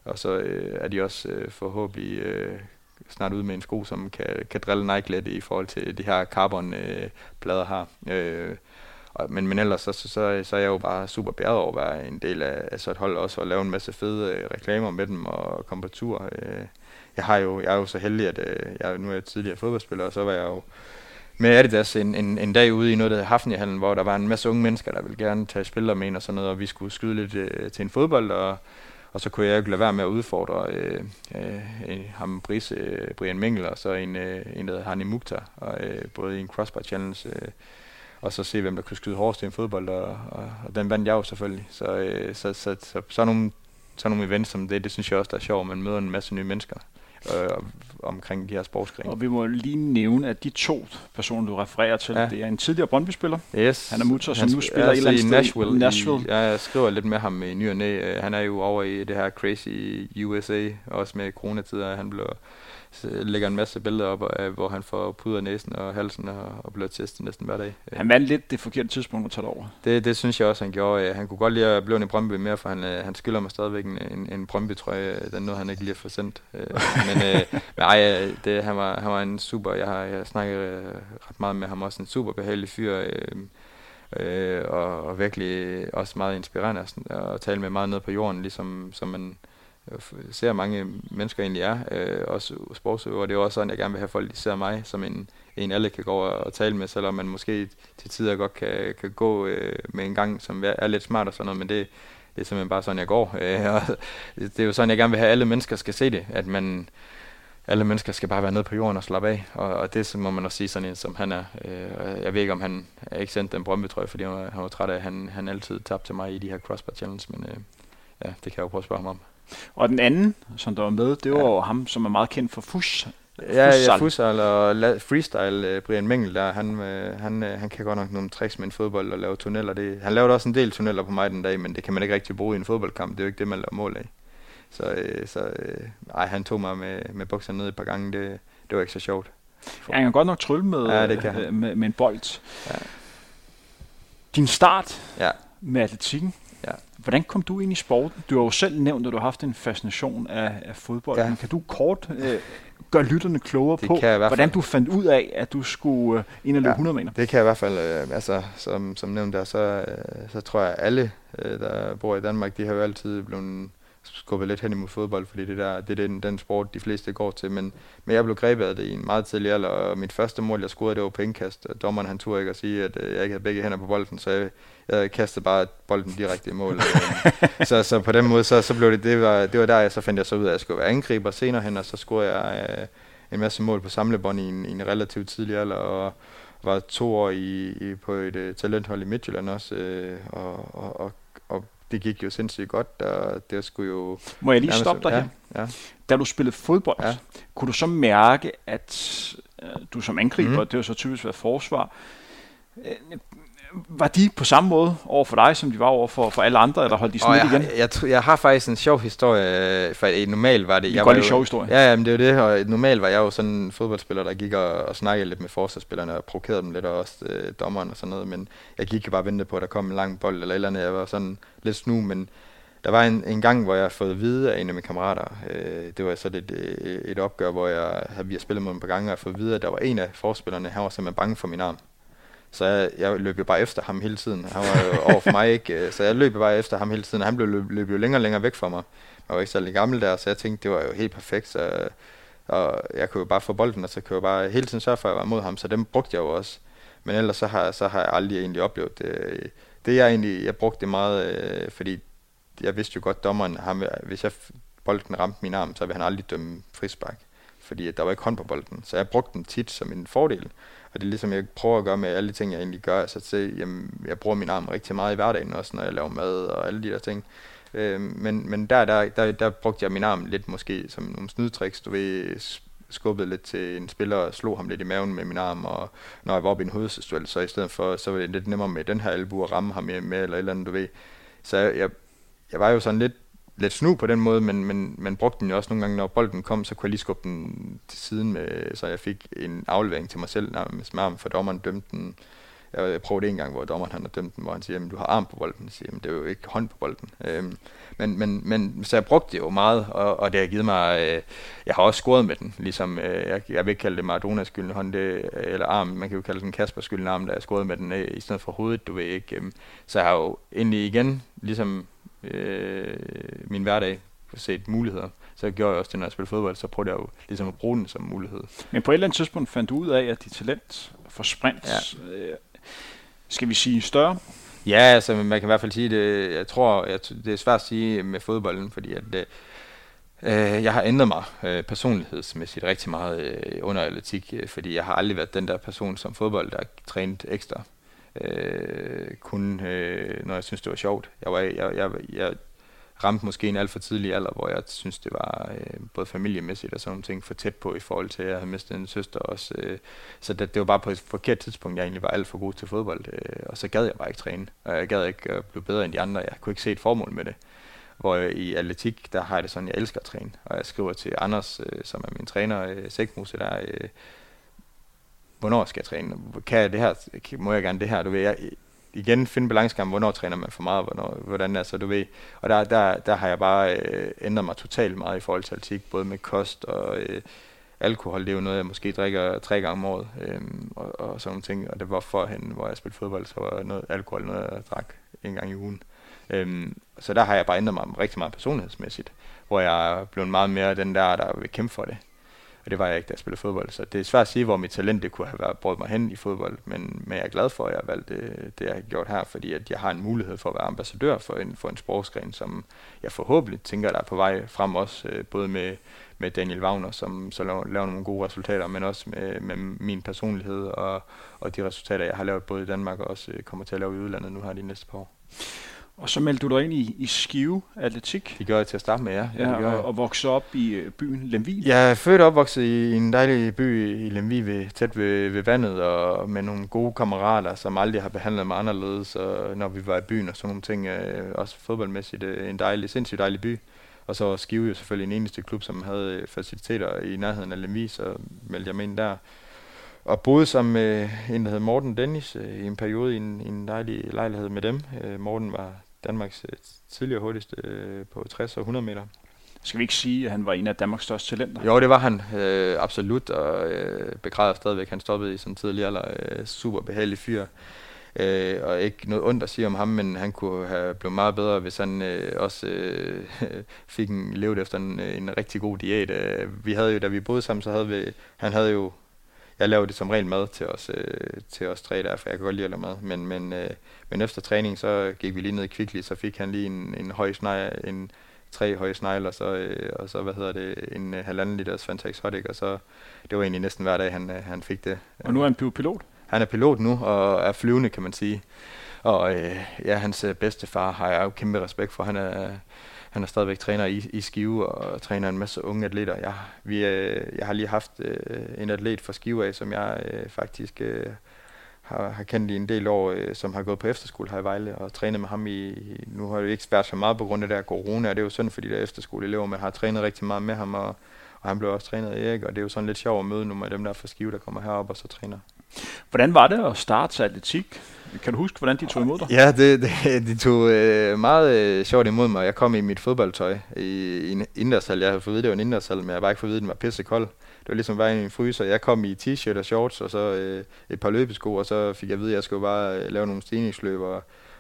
Og så øh, er de også øh, forhåbentlig øh, snart ude med en sko, som kan, kan drille Nike lidt i forhold til de her carbon-plader øh, her. Øh, og, men, men ellers så, så, så, så er jeg jo bare super bæret over at være en del af, af så et hold også, og lave en masse fede øh, reklamer med dem og komme på tur. Øh, jeg, har jo, jeg er jo så heldig, at øh, jeg, nu er jeg tidligere fodboldspiller, og så var jeg jo med Adidas en, en, en dag ude i noget, der hedder Hafnihallen, hvor der var en masse unge mennesker, der ville gerne tage spillere med og sådan noget, og vi skulle skyde lidt øh, til en fodbold, og, og så kunne jeg jo lade være med at udfordre øh, øh, ham, Brice, øh, Brian Mingel, og så en, øh, en der hedder Hani Mukhtar, og, øh, både i en crossbar challenge, øh, og så se, hvem der kunne skyde hårdest i en fodbold, og, og, og den vandt jeg jo selvfølgelig. Så, øh, så, så, så, så, så nogle, sådan nogle events som det, det synes jeg også, der er sjovt, man møder en masse nye mennesker øh, omkring de her sportsgrene. Og vi må lige nævne, at de to personer, du refererer til, ja. Det er en tidligere Brøndby-spiller. Yes. Han er Mutter, som nu sp- spiller ja, et så sted i i Nashville. Nashville. I, ja, jeg skriver lidt med ham i ny og næ. Øh, Han er jo over i det her crazy USA, også med coronatider. Han så lægger en masse billeder op, af, hvor han får puder næsen og halsen og, og bliver testet næsten hver dag. Han vandt lidt det forkerte tidspunkt at tage over. Det, det synes jeg også, han gjorde. Han kunne godt lide at blive i Brøndby mere, for han, øh, han skylder mig stadigvæk en, en, en Brøndby-trøje. Den nåede han ikke lige at få sendt. Øh, men øh, men ej, øh, det, han, var, han var en super... Jeg har, jeg snakket ret meget med ham. Også en super behagelig fyr. Øh, øh, og, og virkelig også meget inspirerende at, at tale med meget ned på jorden, ligesom som man Øh, ser mange mennesker egentlig er, øh, også sportsøver. Det er også sådan, jeg gerne vil have folk, de ser mig som en, en alle kan gå over og tale med, selvom man måske til tider godt kan, kan gå øh, med en gang, som er lidt smart og sådan noget, men det, det er simpelthen bare sådan, jeg går. Øh, <laughs> og det er jo sådan, jeg gerne vil have, at alle mennesker skal se det, at man alle mennesker skal bare være nede på jorden og slappe af, og, og det så må man også sige sådan en, som han er. Øh, jeg ved ikke, om han er ikke sendt den brømbetrøje, fordi han var, han var træt af, at han, han altid tabte til mig i de her crossbar challenge, men øh, ja, det kan jeg jo prøve at spørge ham om. Og den anden, som der var med, det var ja. ham, som er meget kendt for Fuss. Ja, ja, futsal og freestyle, uh, Brian Mengel der, han, uh, han, uh, han kan godt nok nogle tricks med en fodbold og lave tunneller. Det, han lavede også en del tunneller på mig den dag, men det kan man ikke rigtig bruge i en fodboldkamp. Det er jo ikke det, man laver mål af. Så, så uh, ej, han tog mig med, med bukserne ned et par gange. Det, det var ikke så sjovt. Ja, han kan godt nok trylle med, ja, det kan øh, med, med en bold. Ja. Din start ja. med atletikken. Hvordan kom du ind i sporten? Du har jo selv nævnt, at du har haft en fascination af, af fodbold. Ja. Kan du kort øh, gøre lytterne klogere det på, hvordan du fandt ud af, at du skulle øh, ind og løbe ja, 100 meter? Det kan jeg i hvert fald, øh, altså som, som nævnt der, så, øh, så tror jeg, at alle, øh, der bor i Danmark, de har jo altid blevet skubbet lidt hen imod fodbold, fordi det, der, det er den, den sport, de fleste går til. Men, men jeg blev grebet af det i en meget tidlig alder, og mit første mål, jeg scorede, det var på indkast. Dommeren han turde ikke at sige, at øh, jeg ikke havde begge hænder på bolden, så jeg, jeg kastede bare bolden direkte i mål. <laughs> så, så på den måde, så, så blev det, det var, det var der, jeg så fandt jeg så ud af, at jeg skulle være angriber senere hen, og så scorede jeg øh, en masse mål på samlebånd i en, i en relativt tidlig alder, og var to år i, i, på et uh, talenthold i Midtjylland også, øh, og, og, og det gik jo sindssygt godt, og det skulle jo... Må jeg lige stoppe dig ja, her? Ja. Da du spillede fodbold, ja. kunne du så mærke, at øh, du som angriber, mm. det var så typisk været forsvar, øh, var de på samme måde over for dig, som de var over for, for alle andre, eller holdt de sådan lidt igen? Jeg, jeg, jeg har faktisk en sjov historie, for normalt var det... Jeg var jo, sjov historie. Ja, ja, men det er jo det, og normalt var jeg jo sådan en fodboldspiller, der gik og, og snakkede lidt med forsvarsspillerne og provokerede dem lidt, og også øh, dommeren og sådan noget, men jeg gik jo bare og ventede på, at der kom en lang bold eller eller andet. Jeg var sådan lidt snu, men der var en, en gang, hvor jeg har fået at vide af en af mine kammerater, øh, det var så et, et opgør, hvor jeg havde vi har spillet mod en par gange, og jeg fået at vide, at der var en af forspillerne, han var simpelthen bange for min arm. Så jeg, jeg løb jo bare efter ham hele tiden. Han var jo over for mig <laughs> ikke, så jeg løb bare efter ham hele tiden. Han blev løb, løb jo længere og længere væk fra mig. Jeg var ikke særlig gammel der, så jeg tænkte, det var jo helt perfekt. Så, og jeg kunne jo bare få bolden, og så kunne jeg bare hele tiden sørge for, at jeg var mod ham. Så dem brugte jeg jo også. Men ellers så har, så har jeg aldrig egentlig oplevet det. Det jeg egentlig, jeg brugte det meget, øh, fordi jeg vidste jo godt, dommeren, ham, hvis jeg bolden ramte min arm, så ville han aldrig dømme frispark. Fordi der var ikke hånd på bolden. Så jeg brugte den tit som en fordel. Og det er ligesom, jeg prøver at gøre med alle de ting, jeg egentlig gør. Altså at se, jamen, jeg bruger min arm rigtig meget i hverdagen også, når jeg laver mad og alle de der ting. Øh, men men der, der, der, der brugte jeg min arm lidt måske som nogle snydtricks. Du ved, skubbede lidt til en spiller og slog ham lidt i maven med min arm, og når jeg var oppe i en hovedstødstuel, så i stedet for, så var det lidt nemmere med den her albu at ramme ham med, med eller et eller andet, du ved. Så jeg, jeg var jo sådan lidt lidt snu på den måde, men, men man brugte den jo også nogle gange, når bolden kom, så kunne jeg lige skubbe den til siden, med, så jeg fik en aflevering til mig selv nærmest med arm, for dommeren dømte den. Jeg prøvede en gang, hvor dommeren han har dømt den, hvor han siger, at du har arm på bolden. Jeg siger, det er jo ikke hånd på bolden. Øhm, men, men, men, så jeg brugte det jo meget, og, og det har givet mig, øh, jeg har også scoret med den, ligesom, øh, jeg, jeg vil ikke kalde det Maradonas skyldende hånd, det, eller arm, man kan jo kalde den Kaspers skyldende arm, da jeg scorede med den, øh, i stedet for hovedet, du ved ikke. Øh, så jeg har jo endelig igen, ligesom øh, min hverdag set muligheder. Så gjorde jeg også det, når jeg spillede fodbold, så prøvede jeg jo ligesom at bruge den som mulighed. Men på et eller andet tidspunkt fandt du ud af, at dit talent for sprint, ja. øh, skal vi sige, større? Ja, altså man kan i hvert fald sige det. Jeg tror, jeg, det er svært at sige med fodbolden, fordi at det, øh, jeg har ændret mig øh, personlighedsmæssigt rigtig meget øh, under atletik, øh, fordi jeg har aldrig været den der person som fodbold, der trænet ekstra øh, kun øh, når jeg synes det var sjovt. Jeg, var, jeg, jeg, jeg ramte måske en alt for tidlig alder, hvor jeg synes det var øh, både familiemæssigt og sådan nogle ting for tæt på i forhold til, at jeg havde mistet en søster også. Øh, så det, det var bare på et forkert tidspunkt, jeg egentlig var alt for god til fodbold, øh, og så gad jeg bare ikke træne, og jeg gad ikke øh, blive bedre end de andre. Jeg kunne ikke se et formål med det. Hvor øh, i atletik, der har jeg det sådan, jeg elsker at træne, og jeg skriver til Anders, øh, som er min træner, øh, Sækmuse, der øh, hvornår skal jeg træne? Kan jeg det her? Må jeg gerne det her? Du ved, jeg, igen finde balancekamp, hvornår træner man for meget, hvornår, hvordan er så, du ved. Og der, der, der har jeg bare øh, ændret mig totalt meget i forhold til atletik, både med kost og øh, alkohol, det er jo noget, jeg måske drikker tre gange om året, øh, og, og sådan nogle ting. Og det var forhen, hvor jeg spillede fodbold, så var noget alkohol noget, jeg drak en gang i ugen. Øhm, så der har jeg bare ændret mig rigtig meget personlighedsmæssigt, hvor jeg er blevet meget mere den der, der vil kæmpe for det. Og det var jeg ikke, da jeg spillede fodbold. Så det er svært at sige, hvor mit talent det kunne have været brugt mig hen i fodbold. Men, men jeg er glad for, at jeg har valgt det, det, jeg har gjort her, fordi at jeg har en mulighed for at være ambassadør for en, for en sportsgren, som jeg forhåbentlig tænker, der er på vej frem også, øh, både med, med Daniel Wagner, som så laver, laver nogle gode resultater, men også med, med min personlighed og, og de resultater, jeg har lavet både i Danmark og også øh, kommer til at lave i udlandet nu her de næste par år. Og så meldte du dig ind i, i Skive Atletik. Det gør jeg til at starte med, ja. ja, ja og, og voksede op i øh, byen Lemvig. Jeg er født og opvokset i en dejlig by i Lemvig, ved, tæt ved, ved vandet, og med nogle gode kammerater, som aldrig har behandlet mig anderledes, og når vi var i byen og sådan nogle ting. Øh, også fodboldmæssigt øh, en dejlig, sindssygt dejlig by. Og så var Skive jo selvfølgelig en eneste klub, som havde faciliteter i nærheden af Lemvig, så meldte jeg mig ind der og boede sammen med en, der hed Morten Dennis, øh, i en periode i en, i en dejlig lejlighed med dem. Øh, Morten var Danmarks øh, tidligere hurtigste øh, på 60 og 100 meter. Skal vi ikke sige, at han var en af Danmarks største talenter? Jo, det var han øh, absolut, og øh, begræder stadigvæk. Han stoppede i sådan tidlig alder. Øh, super behagelig fyr. Øh, og ikke noget ondt at sige om ham, men han kunne have blevet meget bedre, hvis han øh, også øh, <laughs> fik en, levet efter en, en rigtig god diæt. Øh, vi havde jo, da vi boede sammen, så havde vi, han havde jo jeg lavede det som regel mad til os, øh, til os tre der, for jeg kan godt lide at lave mad. Men, men, øh, men efter træning, så gik vi lige ned i Kvickly, så fik han lige en, en høj snegl, en tre høje snegle, og så, øh, og så hvad hedder det, en øh, halvanden liters Fanta Exotic, og så, det var egentlig næsten hver dag, han, øh, han fik det. Og nu er han pilot? Han er pilot nu, og er flyvende, kan man sige. Og øh, ja, hans øh, bedstefar har jeg jo kæmpe respekt for. Han er, han er stadigvæk træner i, i Skive og træner en masse unge atleter. Jeg, vi, øh, jeg har lige haft øh, en atlet fra Skive af, som jeg øh, faktisk øh, har, har kendt i en del år, øh, som har gået på efterskole her i Vejle og trænet med ham i, nu har det ikke været så meget på grund af det der corona, og det er jo sådan for de der efterskoleelever, men har trænet rigtig meget med ham, og, og han blev også trænet af Erik, og det er jo sådan lidt sjovt at møde nogle af dem der fra Skive, der kommer herop og så træner. Hvordan var det at starte atletik? Kan du huske, hvordan de tog imod dig? Ja, det, det, de tog øh, meget øh, sjovt imod mig. Jeg kom i mit fodboldtøj i, i en indendørshal. Jeg havde fået vide, det var en indendørshal, men jeg var ikke fået vide, at den var pissekold. Det var ligesom bare i en fryser. Jeg kom i t-shirt og shorts, og så øh, et par løbesko, og så fik jeg at vide, at jeg skulle bare øh, lave nogle stigningsløb, og,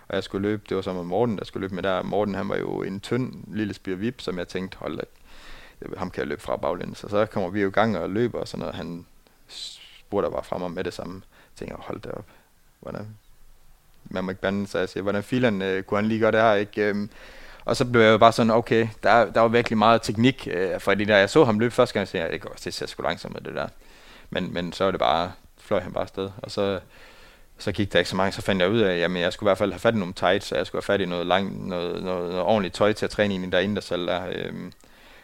og jeg skulle løbe. Det var så med Morten, der skulle løbe med der. Morten, han var jo en tynd lille spirvip, som jeg tænkte, hold da, ham kan jeg løbe fra baglæns. Så så kommer vi jo i gang og løber, og sådan noget. Han spurgte bare fra mig med det samme. Jeg tænker, hold da op. Hvordan, man må ikke så altså, jeg siger, hvordan filen øh, kunne han lige gøre det her, ikke? Øhm, og så blev jeg jo bare sådan, okay, der, der var virkelig meget teknik, øh, fordi da jeg så ham løbe første gang, så jeg, det det ser sgu langsomt ud, det der. Men, men så var det bare, fløj han bare afsted, og så, så gik der ikke så mange, så fandt jeg ud af, at jeg skulle i hvert fald have fat i nogle tights, så jeg skulle have fat i noget, lang, noget, noget, noget ordentligt tøj til at træne ind i derinde, der selv der. Øh,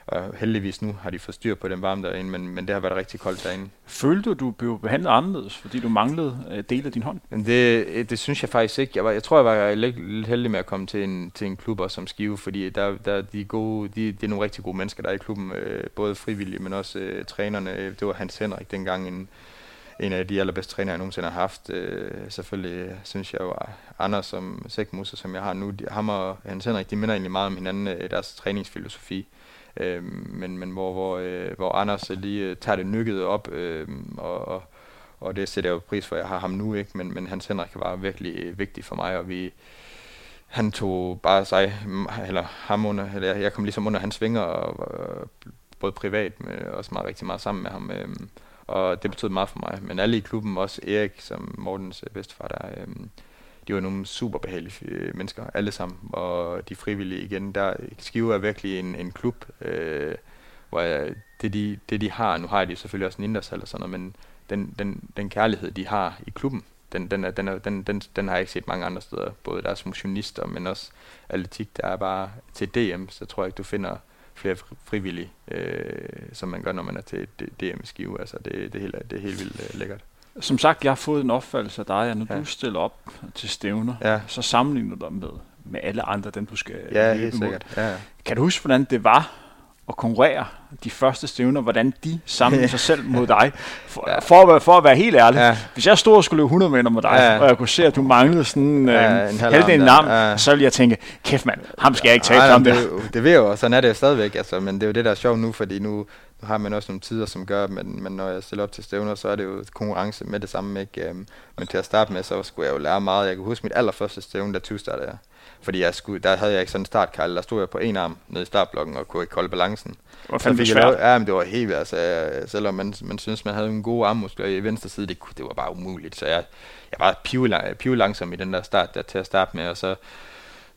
og heldigvis nu har de fået styr på den varme derinde, men, men det har været rigtig koldt derinde. Følte du, du blev behandlet anderledes, fordi du manglede øh, del af din hånd? Det, øh, det synes jeg faktisk ikke. Jeg, var, jeg tror, jeg var lidt, heldig med at komme til en, til en klub som Skive, fordi der, der de, gode, de, det er nogle rigtig gode mennesker, der er i klubben. Øh, både frivillige, men også øh, trænerne. Det var Hans Henrik dengang, en, en af de allerbedste trænere, jeg nogensinde har haft. Øh, selvfølgelig synes jeg jo, Anders som sækmuser, som jeg har nu, de, ham og Hans Henrik, de minder egentlig meget om hinanden, øh, deres træningsfilosofi. Øh, men, men hvor, hvor, øh, hvor Anders lige øh, tager det nykket op, øh, og, og, og det sætter jeg jo pris for, jeg har ham nu, ikke? Men, men Hans Henrik var virkelig øh, vigtig for mig, og vi, han tog bare sig, mm, eller ham under, eller jeg kom ligesom under hans vinger, og, og øh, både privat, men også meget rigtig meget sammen med ham. Øh, og det betød meget for mig. Men alle i klubben, også Erik, som Mortens øh, bedstefar, der, øh, de var nogle super behagelige øh, mennesker, alle sammen, og de frivillige igen. Der, Skive er virkelig en, en klub, øh, hvor jeg, det, de, det de har, nu har de selvfølgelig også en indersal og sådan noget, men den, den, den kærlighed, de har i klubben, den, den, er, den, er, den, den, den har jeg ikke set mange andre steder. Både deres motionister, men også atletik, der er bare til DM, så tror jeg ikke, du finder flere frivillige, øh, som man gør, når man er til DM i Skive. Altså, det, det, er helt, det er helt vildt øh, lækkert. Som sagt, jeg har fået en opfattelse af dig, at når ja. du stiller op til stævner, ja. så sammenligner du dig med, med alle andre, dem du skal Ja, helt sikkert. Ja, ja. Kan du huske, hvordan det var at konkurrere de første stævner, hvordan de sammenligner sig selv mod <laughs> dig? For, for, at, for at være helt ærlig, ja. hvis jeg stod og skulle løbe 100 meter med dig, ja. og jeg kunne se, at du manglede sådan ja, øh, en halvdelen navn, ja. så ville jeg tænke, kæft mand, ham skal jeg ikke tale ja, om det. Det, det ved jeg jo, sådan er det stadigvæk, altså, men det er jo det, der er sjovt nu, fordi nu, nu har man også nogle tider, som gør, men, men når jeg stiller op til stævner, så er det jo konkurrence med det samme. Ikke? Um, men til at starte med, så skulle jeg jo lære meget. Jeg kan huske mit allerførste stævne, der 20 startede jeg. Fordi jeg skulle, der havde jeg ikke sådan en startkejl, der stod jeg på en arm nede i startblokken og kunne ikke holde balancen. Det var fandme svært. ja, men det var helt, altså, selvom man, man synes, man havde en god armmuskler i venstre side, det, det var bare umuligt. Så jeg, jeg var pive, pive langsom i den der start der til at starte med, og så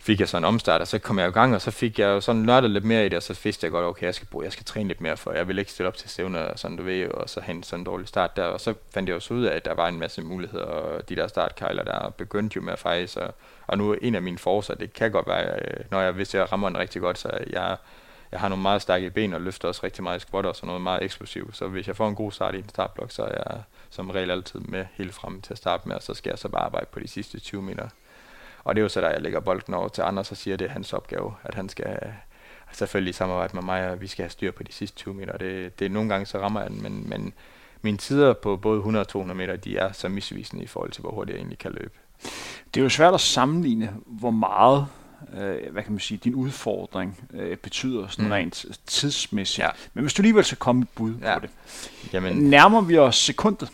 fik jeg så en omstart, og så kom jeg i gang, og så fik jeg jo sådan nørdet lidt mere i det, og så vidste jeg godt, okay, jeg skal, bruge, jeg skal træne lidt mere, for jeg vil ikke stille op til stævner, og sådan du ved, og så have sådan en dårlig start der, og så fandt jeg jo så ud af, at der var en masse muligheder, og de der startkejler, der begyndte jo med at fejre, og, og nu en af mine forser, det kan godt være, øh, når jeg, hvis jeg rammer den rigtig godt, så jeg, jeg har nogle meget stærke ben, og løfter også rigtig meget i squat, og sådan noget meget eksplosivt, så hvis jeg får en god start i en startblok, så er jeg som regel altid med helt frem til at starte med, og så skal jeg så bare arbejde på de sidste 20 meter og det er jo så, der jeg lægger bolden over til Anders og siger, at det er hans opgave, at han skal øh, selvfølgelig samarbejde med mig, og vi skal have styr på de sidste 20 meter. Det, det er nogle gange, så rammer jeg den, men, men mine tider på både 100 og 200 meter, de er så misvisende i forhold til, hvor hurtigt jeg egentlig kan løbe. Det er jo svært at sammenligne, hvor meget øh, hvad kan man sige, din udfordring øh, betyder sådan mm. rent tidsmæssigt. Ja. Men hvis du alligevel skal komme et bud ja. på det, Jamen. nærmer vi os sekundet?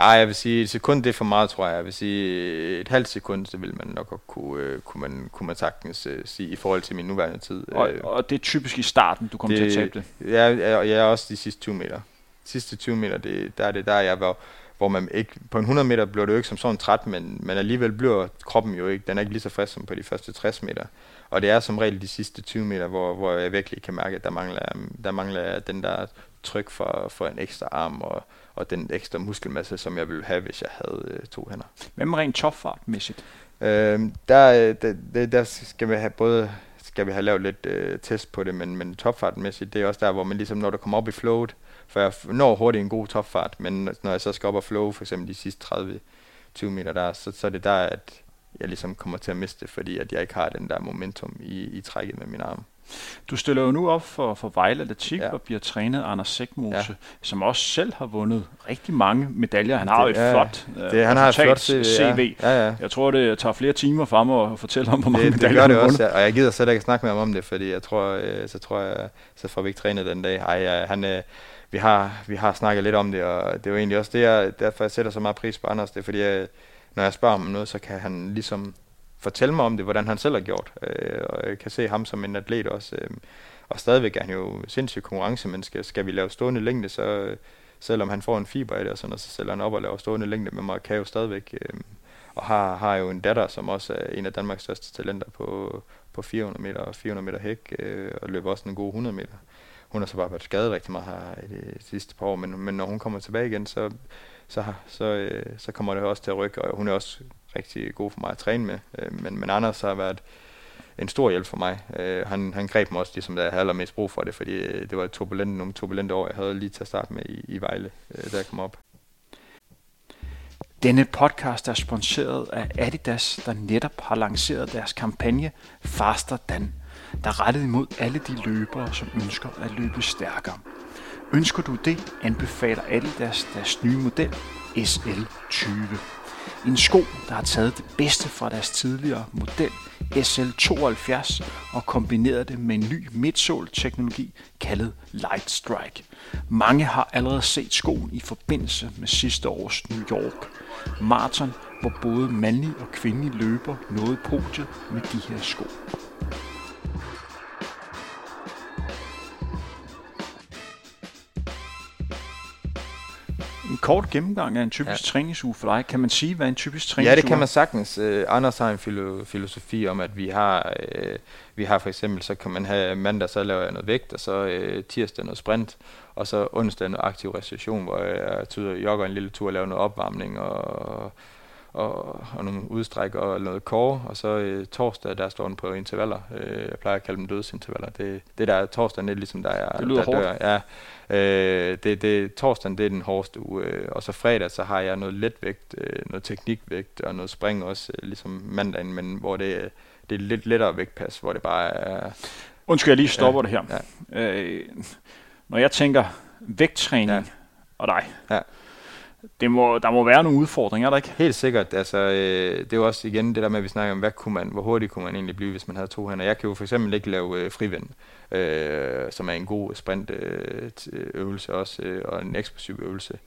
Ja, jeg vil sige, et sekund det er for meget, tror jeg. Jeg vil sige, et halvt sekund, så vil man nok godt kunne, øh, kunne, man, kunne man sagtens uh, sige, i forhold til min nuværende tid. Og, øh, og det er typisk i starten, du kommer det, til at tabe det? Ja, ja, ja, også de sidste 20 meter. De sidste 20 meter, det, der er det der, jeg var, hvor man ikke, på en 100 meter bliver det jo ikke som sådan træt, men, men alligevel bliver kroppen jo ikke, den er ikke lige så frisk som på de første 60 meter. Og det er som regel de sidste 20 meter, hvor, hvor jeg virkelig kan mærke, at der mangler, der mangler den der tryk for, for en ekstra arm, og, og den ekstra muskelmasse, som jeg ville have, hvis jeg havde øh, to hænder. Med rent topfartmæssigt? Øhm, der, der, der, der skal vi have både skal vi have lavet lidt øh, test på det, men, men topfartmæssigt, det er også der, hvor man ligesom, når du kommer op i flowet, for jeg når hurtigt en god topfart, men når jeg så skal op og flow, for eksempel de sidste 30-20 meter der, så, så er det der, at jeg ligesom kommer til at miste, fordi at jeg ikke har den der momentum i, i trækket med min arm. Du stiller jo nu op for, for Vejle Atletik ja. og bliver trænet Anders Sækmose, ja. som også selv har vundet rigtig mange medaljer. Han har det, jo et flot, det, han har et flot CV. CV. Ja. Ja, ja. Jeg tror, det tager flere timer for ham at fortælle om, hvor mange det, medaljer det gør det også, ja. og jeg gider slet ikke snakke med ham om det, fordi jeg tror, øh, så tror jeg, så får vi ikke trænet den dag. Ej, ja, han, øh, vi, har, vi har snakket lidt om det, og det er jo egentlig også det, jeg, derfor jeg sætter så meget pris på Anders, det er fordi, jeg, når jeg spørger om noget, så kan han ligesom fortælle mig om det, hvordan han selv har gjort. Øh, og jeg kan se ham som en atlet også. Øh, og stadigvæk er han jo sindssygt konkurrencemenneske. Skal vi lave stående længde, så selvom han får en fiber i det, og sådan, og så sælger han op og laver stående længde med mig, kan jo stadigvæk. Øh, og har, har jo en datter, som også er en af Danmarks største talenter på, på 400 meter og 400 meter hæk, øh, og løber også en god 100 meter. Hun har så bare været skadet rigtig meget her i de sidste par år, men, men når hun kommer tilbage igen, så, så, så, øh, så kommer det også til at rykke, og hun er også rigtig god for mig at træne med. Øh, men, men Anders har været en stor hjælp for mig. Øh, han, han greb mig også, ligesom da jeg havde allermest brug for det, fordi øh, det var et turbulent, nogle turbulente år, jeg havde lige til at starte med i, i Vejle, øh, da jeg kom op. Denne podcast er sponsoreret af Adidas, der netop har lanceret deres kampagne Faster Than der er rettet imod alle de løbere, som ønsker at løbe stærkere. Ønsker du det, anbefaler Adidas deres nye model SL20. En sko, der har taget det bedste fra deres tidligere model SL72 og kombineret det med en ny midsole-teknologi kaldet Light Strike. Mange har allerede set skoen i forbindelse med sidste års New York Marathon, hvor både mandlige og kvindelige løber nåede podiet med de her sko. En kort gennemgang af en typisk ja. træningsuge for dig. Kan man sige, hvad en typisk træningsuge er? Ja, det kan man sagtens. Uh, Anders har en filo- filosofi om, at vi har, uh, vi har for eksempel, så kan man have mandag, så laver jeg noget vægt, og så uh, tirsdag noget sprint, og så onsdag noget aktiv restitution, hvor jeg tyder, jogger en lille tur og laver noget opvarmning og og, og nogle udstræk og noget core, og så øh, torsdag, der står den på intervaller. Øh, jeg plejer at kalde dem dødsintervaller. Det, det der torsdag, det er ligesom der, jeg, det lyder der dør. Ja, øh, det, det, torsdagen, det er den hårdeste uge, øh, og så fredag, så har jeg noget letvægt, øh, noget teknikvægt og noget spring også, øh, ligesom mandagen, men hvor det, det er lidt lettere vægtpas, hvor det bare er... Undskyld, jeg lige stopper ja, det her. Ja. Øh, når jeg tænker vægttræning ja. og dig, ja det må, der må være nogle udfordringer, er der ikke? Helt sikkert. Altså, øh, det er jo også igen det der med, at vi snakker om, hvad kunne man, hvor hurtigt kunne man egentlig blive, hvis man havde to hænder. Jeg kan jo for eksempel ikke lave øh, frivind, øh, som er en god sprintøvelse øh, også, øh, og en eksplosiv øvelse.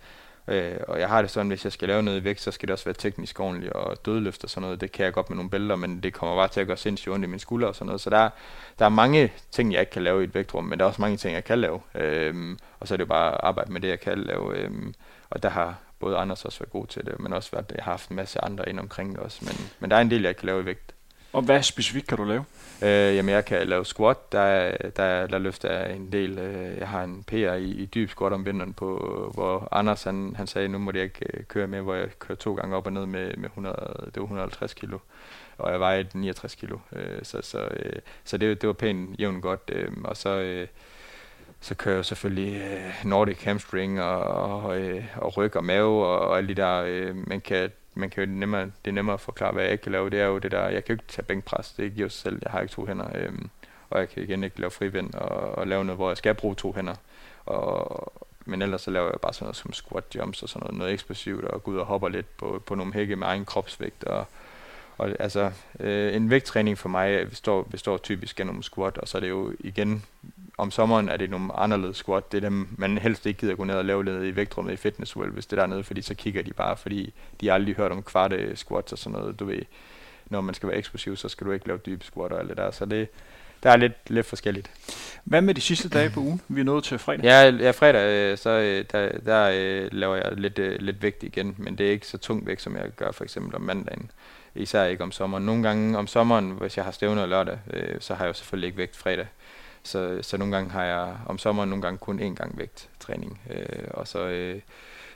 Øh, og jeg har det sådan, hvis jeg skal lave noget i vægt, så skal det også være teknisk ordentligt, og dødløft og sådan noget, det kan jeg godt med nogle bælter, men det kommer bare til at gøre sindssygt ondt i mine skuldre og sådan noget. Så der, der er mange ting, jeg ikke kan lave i et vægtrum, men der er også mange ting, jeg kan lave. Øh, og så er det jo bare at arbejde med det, jeg kan lave. Øh, og der har både Anders også været god til det, men også været, jeg har haft en masse andre ind omkring det også. Men, men der er en del, jeg kan lave i vægt. Og hvad specifikt kan du lave? Øh, jamen, jeg kan lave squat, der, der, der løfter jeg en del. Øh, jeg har en PR i, i dyb squat om vinteren, på, hvor Anders han, han sagde, nu må jeg ikke øh, køre med, hvor jeg kører to gange op og ned med, med 100, det var 150 kilo og jeg vejede 69 kilo. Øh, så så, øh, så det, det var pænt jævnt godt. Øh, og så, øh, så kører jeg selvfølgelig øh, Nordic hamstring og, og, øh, og ryg og mave og, og alle de der, øh, man kan man kan jo nemmere, det er nemmere at forklare, hvad jeg ikke kan lave. Det er jo det der, jeg kan jo ikke tage bænkpres, det giver sig selv, jeg har ikke to hænder. Øhm, og jeg kan igen ikke lave frivind og, og lave noget, hvor jeg skal bruge to hænder. Og, men ellers så laver jeg bare sådan noget som squat jumps og sådan noget, noget eksplosivt, og går ud og hopper lidt på, på nogle hække med egen kropsvægt, og, og altså, øh, en vægttræning for mig øh, består, består typisk af nogle squat, og så er det jo igen, om sommeren er det nogle anderledes squat. Det er dem, man helst ikke gider gå ned og lave ned i vægtrummet i Fitness World, hvis det er dernede, fordi så kigger de bare, fordi de har aldrig hørt om kvarte squats og sådan noget, du ved. Når man skal være eksplosiv, så skal du ikke lave dybe squat og alt det der. Så det, der er lidt, lidt forskelligt. Hvad med de sidste dage på ugen? Vi er nået til fredag. Ja, ja fredag, øh, så øh, der, der øh, laver jeg lidt, lidt vægt igen, men det er ikke så tung vægt, som jeg gør for eksempel om mandagen især ikke om sommeren. Nogle gange om sommeren, hvis jeg har stævner lørdag, så har jeg jo selvfølgelig ikke vægt fredag. Så, så nogle gange har jeg om sommeren nogle gange kun én gang vægt træning. Øh, og så, øh,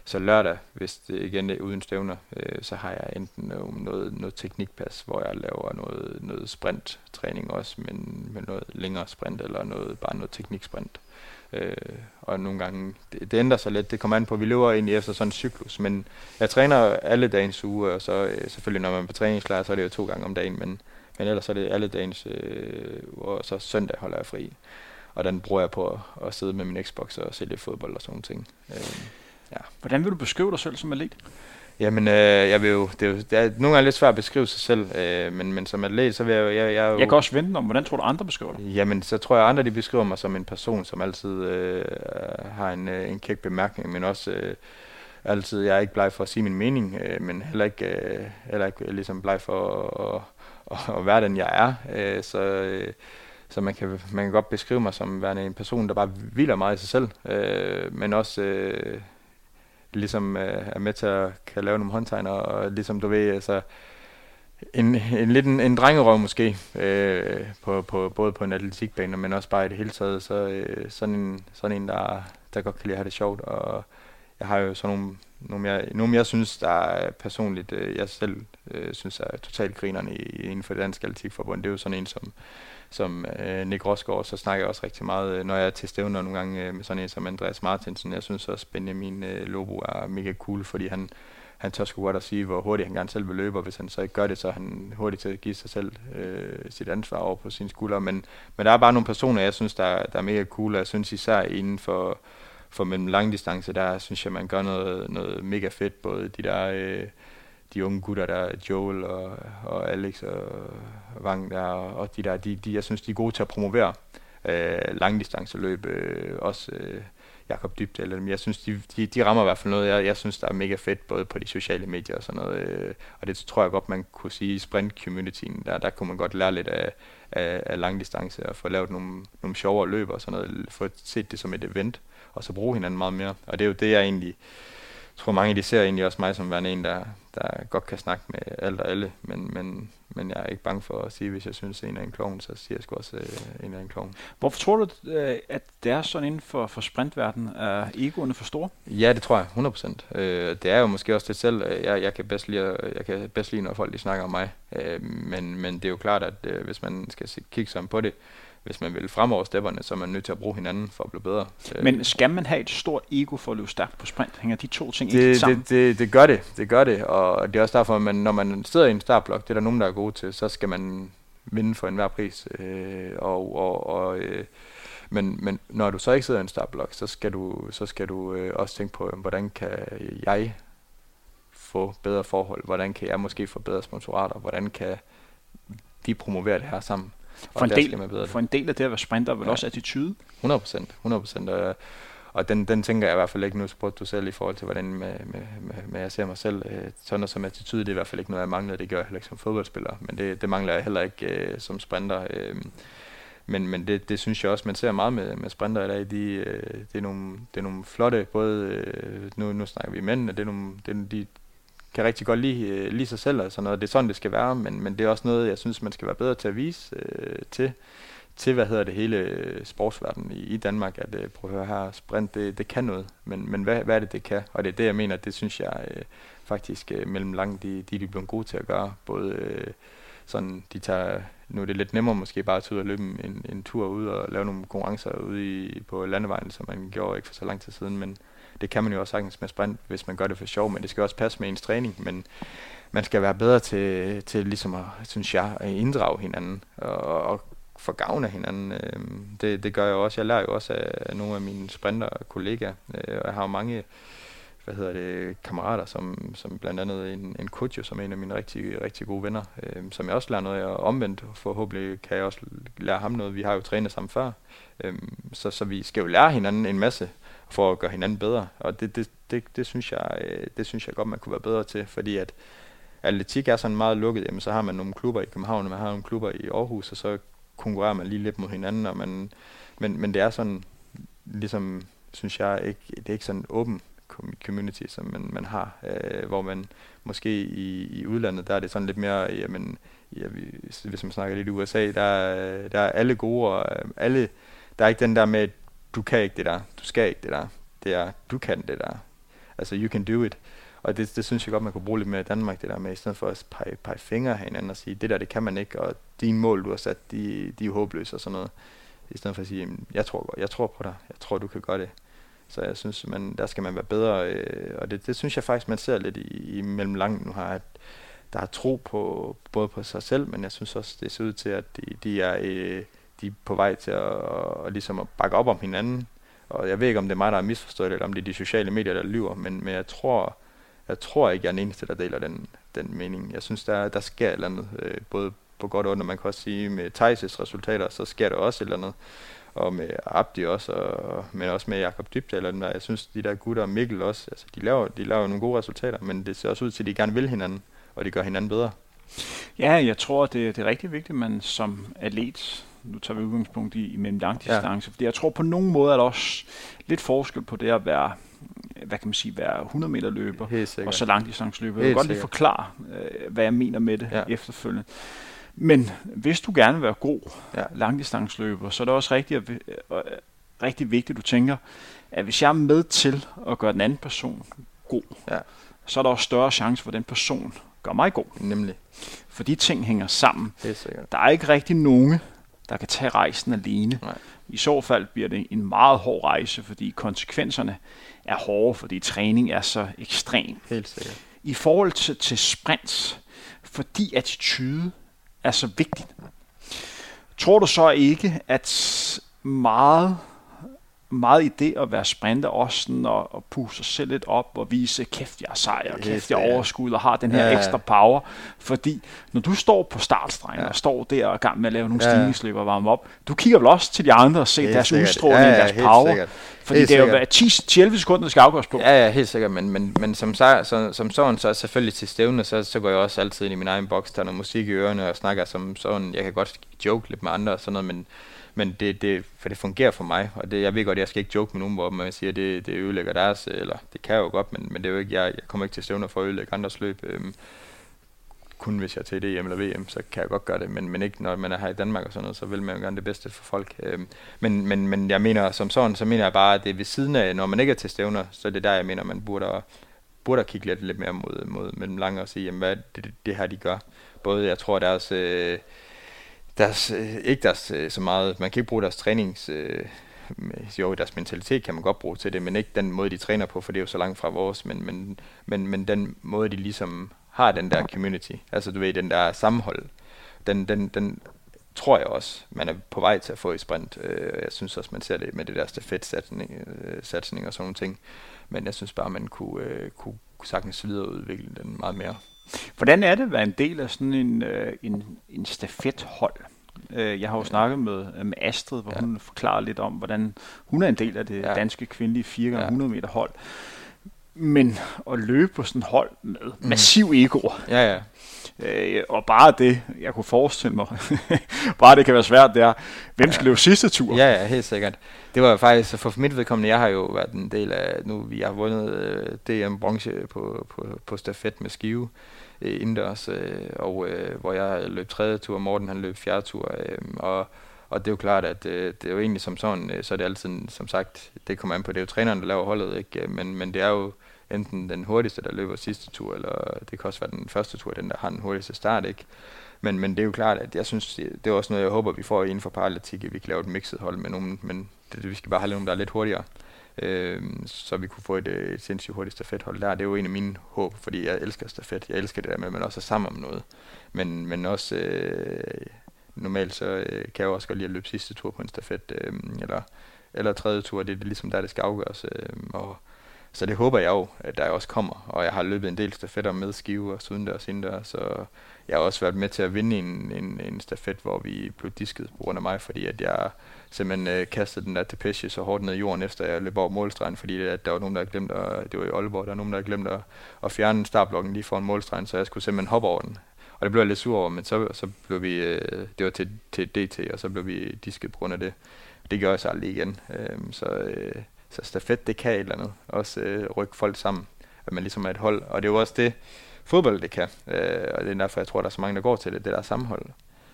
så lørdag, hvis det igen er uden stævner, øh, så har jeg enten noget, noget, noget teknikpas, hvor jeg laver noget, noget sprinttræning også, men med noget længere sprint, eller noget, bare noget tekniksprint. Øh, og nogle gange, det, det ændrer sig lidt, det kommer an på, vi løber egentlig efter sådan en cyklus, men jeg træner alle dagens uge, og så øh, selvfølgelig når man er på træningslejr, så er det jo to gange om dagen, men, men ellers er det alle dagens, øh, og så søndag holder jeg fri. Og den bruger jeg på at, at sidde med min Xbox og se lidt fodbold og sådan nogle ting. Øh, ja. Hvordan vil du beskrive dig selv som atlet? Jamen, øh, jeg vil jo, det er jo det er nogle gange lidt svært at beskrive sig selv, øh, men, men som atlet, så vil jeg jo... Jeg, jeg, jo, jeg kan også vente om, hvordan tror du andre beskriver dig? Jamen, så tror jeg, andre de beskriver mig som en person, som altid øh, har en, øh, en kæk bemærkning, men også øh, altid, jeg er ikke bleg for at sige min mening, øh, men heller ikke, øh, heller ikke ligesom bleg for at, at, at være den, jeg er. Øh, så... Øh, så man kan, man kan godt beskrive mig som værende en person, der bare hviler meget i sig selv, øh, men også øh, ligesom øh, er med til at kan lave nogle håndtegn, og ligesom du ved, altså, en, en lidt en, en drengerøv måske, øh, på, på, både på en atletikbane, men også bare i det hele taget, så øh, sådan en, sådan en der, der godt kan lide at have det sjovt, og jeg har jo sådan nogle, nogle, jeg, nogle jeg synes, der er personligt, øh, jeg selv øh, synes er totalt grinerne inden for det danske atletikforbund, det er jo sådan en som som øh, Nick Rosgaard, så snakker jeg også rigtig meget, øh, når jeg er til stævner nogle gange øh, med sådan en som Andreas Martinsen. Jeg synes også, Benjamin øh, Lobo er mega cool, fordi han, han tør sgu godt at sige, hvor hurtigt han gerne selv vil løbe, og hvis han så ikke gør det, så er han hurtigt til at give sig selv øh, sit ansvar over på sine skuldre. Men, men der er bare nogle personer, jeg synes, der, der er mega cool, og jeg synes især inden for, for mellem langdistance, der synes jeg, man gør noget, noget mega fedt, både de der... Øh, de unge gutter der, Joel og, og Alex og Wang der, og de der, de, de, jeg synes, de er gode til at promovere øh, langdistanceløb, øh, også øh, Jakob Dybt eller jeg synes, de, de, de rammer i hvert fald noget, jeg, jeg synes, der er mega fedt, både på de sociale medier og sådan noget, øh, og det tror jeg godt, man kunne sige i sprint-communityen, der, der kunne man godt lære lidt af, af, af langdistance, og få lavet nogle, nogle sjovere løb og sådan noget, få set det som et event, og så bruge hinanden meget mere, og det er jo det, jeg egentlig, tror mange, de ser egentlig også mig som værende en, der, der godt kan snakke med alt og alle, men, men, men jeg er ikke bange for at sige, hvis jeg synes, at en er en klovn, så siger jeg sgu også, at en er en klovn. Hvorfor tror du, øh, at det er sådan inden for, for sprintverden? Er egoerne for store? Ja, det tror jeg, 100%. Øh, det er jo måske også det selv. Jeg, jeg, kan bedst lide, jeg kan bedst lide, når folk de snakker om mig. Øh, men, men det er jo klart, at hvis man skal kigge sammen på det, hvis man vil fremover stepperne, så er man nødt til at bruge hinanden for at blive bedre. Men skal man have et stort ego for at løbe stærkt på sprint? Hænger de to ting det, ikke sammen? Det, det, det, gør det, det gør det, og det er også derfor, at man, når man sidder i en startblok, det er der nogen, der er gode til, så skal man vinde for enhver pris. Øh, og, og, og, øh, men, men når du så ikke sidder i en startblok, så skal du, så skal du øh, også tænke på, hvordan kan jeg få bedre forhold? Hvordan kan jeg måske få bedre sponsorater? Hvordan kan vi promovere det her sammen? For en, del, for en del af det at være sprinter er vel ja. også attitude? 100 procent. 100 procent. Og, og den, den tænker jeg i hvert fald ikke, nu spurgte du selv i forhold til, hvordan med, med, med, med jeg ser mig selv. Øh, sådan noget som attitude, det er i hvert fald ikke noget, jeg mangler. Det gør jeg heller ikke som fodboldspiller, men det, det mangler jeg heller ikke øh, som sprinter. Øh, men, men det, det synes jeg også, man ser meget med, med sprinter i dag. De, øh, det, er nogle, det er nogle flotte, både, øh, nu, nu snakker vi mænd, det er nogle, det er, de kan rigtig godt lide, øh, lide sig selv og sådan noget. Det er sådan, det skal være, men, men det er også noget, jeg synes, man skal være bedre til at vise øh, til, til, hvad hedder det, hele øh, sportsverdenen i, i Danmark, at øh, prøv at høre her, sprint, det, det kan noget, men, men hvad, hvad er det, det kan? Og det er det, jeg mener, det synes jeg øh, faktisk øh, mellem langt, de, de, de er blevet gode til at gøre, både øh, sådan, de tager, nu er det lidt nemmere måske bare at tage ud og løbe en, en tur ud og lave nogle konkurrencer ude i, på landevejen, som man gjorde ikke for så lang tid siden, men det kan man jo også sagtens med sprint, hvis man gør det for sjov, men det skal også passe med ens træning, men man skal være bedre til, til ligesom at, synes jeg, at inddrage hinanden og, og få gavn af hinanden. Øhm, det, det gør jeg også. Jeg lærer jo også af nogle af mine sprinter kollegaer, øh, og jeg har jo mange hvad hedder det, kammerater, som, som blandt andet en, en coach, som er en af mine rigtig, rigtig gode venner, øh, som jeg også lærer noget af, og omvendt forhåbentlig kan jeg også lære ham noget. Vi har jo trænet sammen før, øh, så, så vi skal jo lære hinanden en masse for at gøre hinanden bedre, og det, det, det, det, synes jeg, øh, det synes jeg godt, man kunne være bedre til, fordi at atletik er sådan meget lukket, jamen så har man nogle klubber i København, og man har nogle klubber i Aarhus, og så konkurrerer man lige lidt mod hinanden, og man, men, men det er sådan, ligesom, synes jeg, ikke, det er ikke sådan åben community, som man, man har, øh, hvor man måske i, i udlandet, der er det sådan lidt mere, jamen, ja, hvis man snakker lidt i USA, der, der er alle gode, og øh, alle, der er ikke den der med, du kan ikke det der, du skal ikke det der, det er, du kan det der, altså you can do it, og det, det synes jeg godt, man kunne bruge lidt mere i Danmark, det der med, i stedet for at pege, pege fingre af hinanden og sige, det der, det kan man ikke, og dine mål, du har sat, de, de er håbløse og sådan noget. I stedet for at sige, jeg tror, jeg tror på dig, jeg tror, du kan gøre det. Så jeg synes, man, der skal man være bedre, øh, og det, det synes jeg faktisk, man ser lidt i, i mellem langt nu her, at der er tro på, både på sig selv, men jeg synes også, det ser ud til, at de, de, er, øh, de er på vej til at, og ligesom at bakke op om hinanden. Og jeg ved ikke, om det er mig, der har misforstået det, eller om det er de sociale medier, der lyver, men, men jeg tror, jeg tror ikke, jeg er den eneste, der deler den, den mening. Jeg synes, der, der sker et eller andet, øh, både på godt og ondt, man kan også sige, med Thijs' resultater, så sker der også et eller andet. Og med Abdi også, og, men også med Jakob Dybdal eller dem der. Jeg synes, de der gutter og Mikkel også, altså, de, laver, de laver nogle gode resultater, men det ser også ud til, at de gerne vil hinanden, og de gør hinanden bedre. Ja, jeg tror, det, det er rigtig vigtigt, at man som atlet, nu tager vi udgangspunkt i, i mellem langdistance, ja. fordi jeg tror på nogen måde, at der også lidt forskel på det at være hvad kan man sige, være 100 meter løber, og så langdistanceløber. Jeg vil godt lige forklare, øh, hvad jeg mener med det ja. efterfølgende. Men hvis du gerne vil være god ja. langdistanceløber, så er det også rigtig, øh, rigtig vigtigt, at du tænker, at hvis jeg er med til at gøre den anden person god, ja. så er der også større chance for, at den person gør mig god. Nemlig. For de ting hænger sammen. Det er sikkert. Der er ikke rigtig nogen, der kan tage rejsen alene. Nej. I så fald bliver det en meget hård rejse, fordi konsekvenserne er hårde, fordi træning er så ekstrem. Helt sikkert. I forhold til, til sprints, fordi attitude er så vigtigt. Tror du så ikke, at meget meget i det at være sprinter også sådan at, at puste sig selv lidt op og vise, kæft jeg er sej, og kæft jeg er overskud og har den her ja, ekstra power. Fordi når du står på startstregen ja. og står der og er gang med at lave nogle ja. stigningsløber og varme op, du kigger vel også til de andre og ser helt deres sikkert. udstråling, ja, ja, deres power. Sikkert. Fordi helt det er jo 10-11 sekunder, der skal afgøres på. Ja, ja, helt sikkert. Men, men, men som, så, som sådan, så selvfølgelig til stævne, så, så går jeg også altid ind i min egen boks, der er noget musik i ørerne og snakker som sådan. Jeg kan godt joke lidt med andre og sådan noget, men men det, det, for det fungerer for mig, og det, jeg ved godt, jeg skal ikke joke med nogen, hvor man siger, at det, det ødelægger deres, øh, eller det kan jeg jo godt, men, men det er jo ikke, jeg, jeg kommer ikke til stævner for at ødelægge andres løb. Øhm, kun hvis jeg er til DM eller VM, så kan jeg godt gøre det, men, men ikke når man er her i Danmark og sådan noget, så vil man jo gerne det bedste for folk. Øhm, men, men, men jeg mener som sådan, så mener jeg bare, at det er ved siden af, når man ikke er til stævner, så er det der, jeg mener, man burde, burde kigge lidt, lidt mere mod, mod mellem lange og sige, jamen, hvad det, det, det her, de gør. Både, jeg tror, deres... Øh, deres, øh, ikke deres øh, så meget, man kan ikke bruge deres trænings, øh, jo deres mentalitet kan man godt bruge til det, men ikke den måde, de træner på, for det er jo så langt fra vores, men, men, men, men den måde, de ligesom har den der community, altså du ved, den der sammenhold, den, den, den tror jeg også, man er på vej til at få i sprint. Øh, jeg synes også, man ser det med det der stafetsatsning satsning og sådan nogle ting, men jeg synes bare, man kunne, kunne sagtens videreudvikle den meget mere. Hvordan er det at være en del af sådan en, øh, en, en stafethold? Øh, jeg har jo snakket med, med Astrid, hvor ja. hun forklarer lidt om, hvordan hun er en del af det ja. danske kvindelige 4x100 meter hold. Men at løbe på sådan et hold med mm. massiv ego, ja, ja. Øh, og bare det, jeg kunne forestille mig, <laughs> bare det kan være svært, det er, hvem skal ja. løbe sidste tur? Ja, ja, helt sikkert. Det var faktisk, for mit vedkommende, jeg har jo været en del af, nu vi har vundet øh, DM-bronze på, på, på stafet med skive øh, Øh, indendørs, øh, og øh, hvor jeg løb tredje tur, og Morten han løb fjerde tur, øh, og og det er jo klart, at øh, det er jo egentlig som sådan, øh, så er det altid, som sagt, det kommer an på, det er jo træneren, der laver holdet, ikke? Øh, men, men det er jo enten den hurtigste, der løber sidste tur, eller det kan også være den første tur, den der har den hurtigste start, ikke? Men, men det er jo klart, at jeg synes, det er også noget, jeg håber, vi får inden for paralytik, at vi kan lave et mixet hold med nogen, men det, vi skal bare have nogen, der er lidt hurtigere. Øh, så vi kunne få et, øh, et sindssygt hurtigt stafethold der. Det er jo en af mine håb, fordi jeg elsker stafet. Jeg elsker det der med, at man også er sammen om noget. Men, men også, øh, normalt så øh, kan jeg jo også godt lide at løbe sidste tur på en stafet, øh, eller, eller tredje tur, det er ligesom der, det skal afgøres. Øh, og, så det håber jeg jo, at der også kommer, og jeg har løbet en del stafetter med skive og udendørs indendørs, så jeg har også været med til at vinde en, en, en stafet, hvor vi blev disket på grund af mig, fordi at jeg simpelthen øh, kastede den der depeche så hårdt ned i jorden, efter jeg løb over målstregen, fordi at der var nogen, der havde glemt at, det var i Aalborg, der var nogen, der havde glemt at, at fjerne startblokken lige foran målstregen, så jeg skulle simpelthen hoppe over den. Og det blev jeg lidt sur over, men så, så blev vi, øh, det var til, til DT, og så blev vi disket på grund af det. Det gør jeg så aldrig igen. Øh, så, øh, så stafet, det kan et eller andet. Også øh, rykke folk sammen, at man ligesom er et hold. Og det er jo også det, fodbold det kan. Øh, og det er derfor, jeg tror, der er så mange, der går til det, det der sammenhold.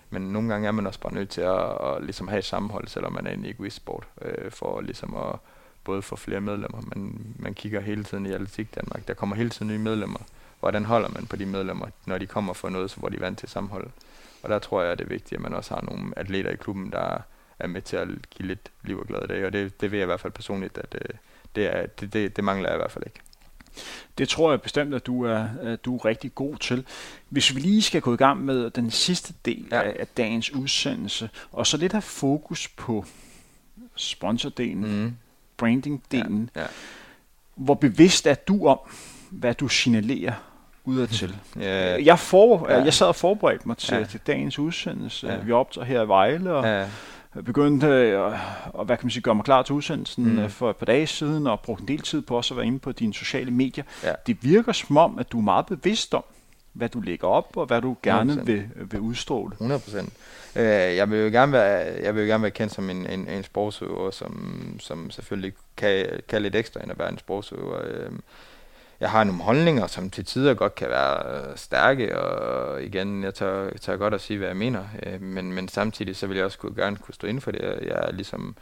Men nogle gange er man også bare nødt til at, at, ligesom have et sammenhold, selvom man er en egoist-sport, øh, for ligesom at både få flere medlemmer. Man, man kigger hele tiden i Atletik Danmark. Der kommer hele tiden nye medlemmer hvordan holder man på de medlemmer, når de kommer for noget, hvor de er vant til sammenhold. Og der tror jeg, at det er vigtigt, at man også har nogle atleter i klubben, der er med til at give lidt liv og glæde dag. Og det, det vil jeg i hvert fald personligt, at det, øh, det, er, det, det, det mangler jeg i hvert fald ikke. Det tror jeg bestemt, at du er, at du er rigtig god til. Hvis vi lige skal gå i gang med den sidste del ja. af, af dagens udsendelse, og så lidt have fokus på sponsordelen, mm. brandingdelen. Ja. Ja. Hvor bevidst er du om, hvad du signalerer udadtil. <laughs> Ja. Jeg, for, ja. jeg sad og forberedte mig til, ja. til dagens udsendelse. Ja. Vi optager her i Vejle, og ja. Begyndte at, og, hvad kan man sige, gøre mig klar til udsendelsen mm. Øh, for et par dage siden, og brugte en del tid på også at være inde på dine sociale medier. Ja. Det virker som om, at du er meget bevidst om, hvad du lægger op, og hvad du gerne 100%. vil, vil udstråle. 100 procent. Øh, jeg vil jo gerne være, jeg vil jo gerne være kendt som en, en, en sportsøver, som, som selvfølgelig kan, kan lidt ekstra end at være en sportsøver. Øh, jeg har nogle holdninger, som til tider godt kan være øh, stærke, og igen, jeg tør, tør godt at sige, hvad jeg mener, øh, men, men samtidig så vil jeg også kunne, gerne kunne stå inden for det. Jeg er ligesom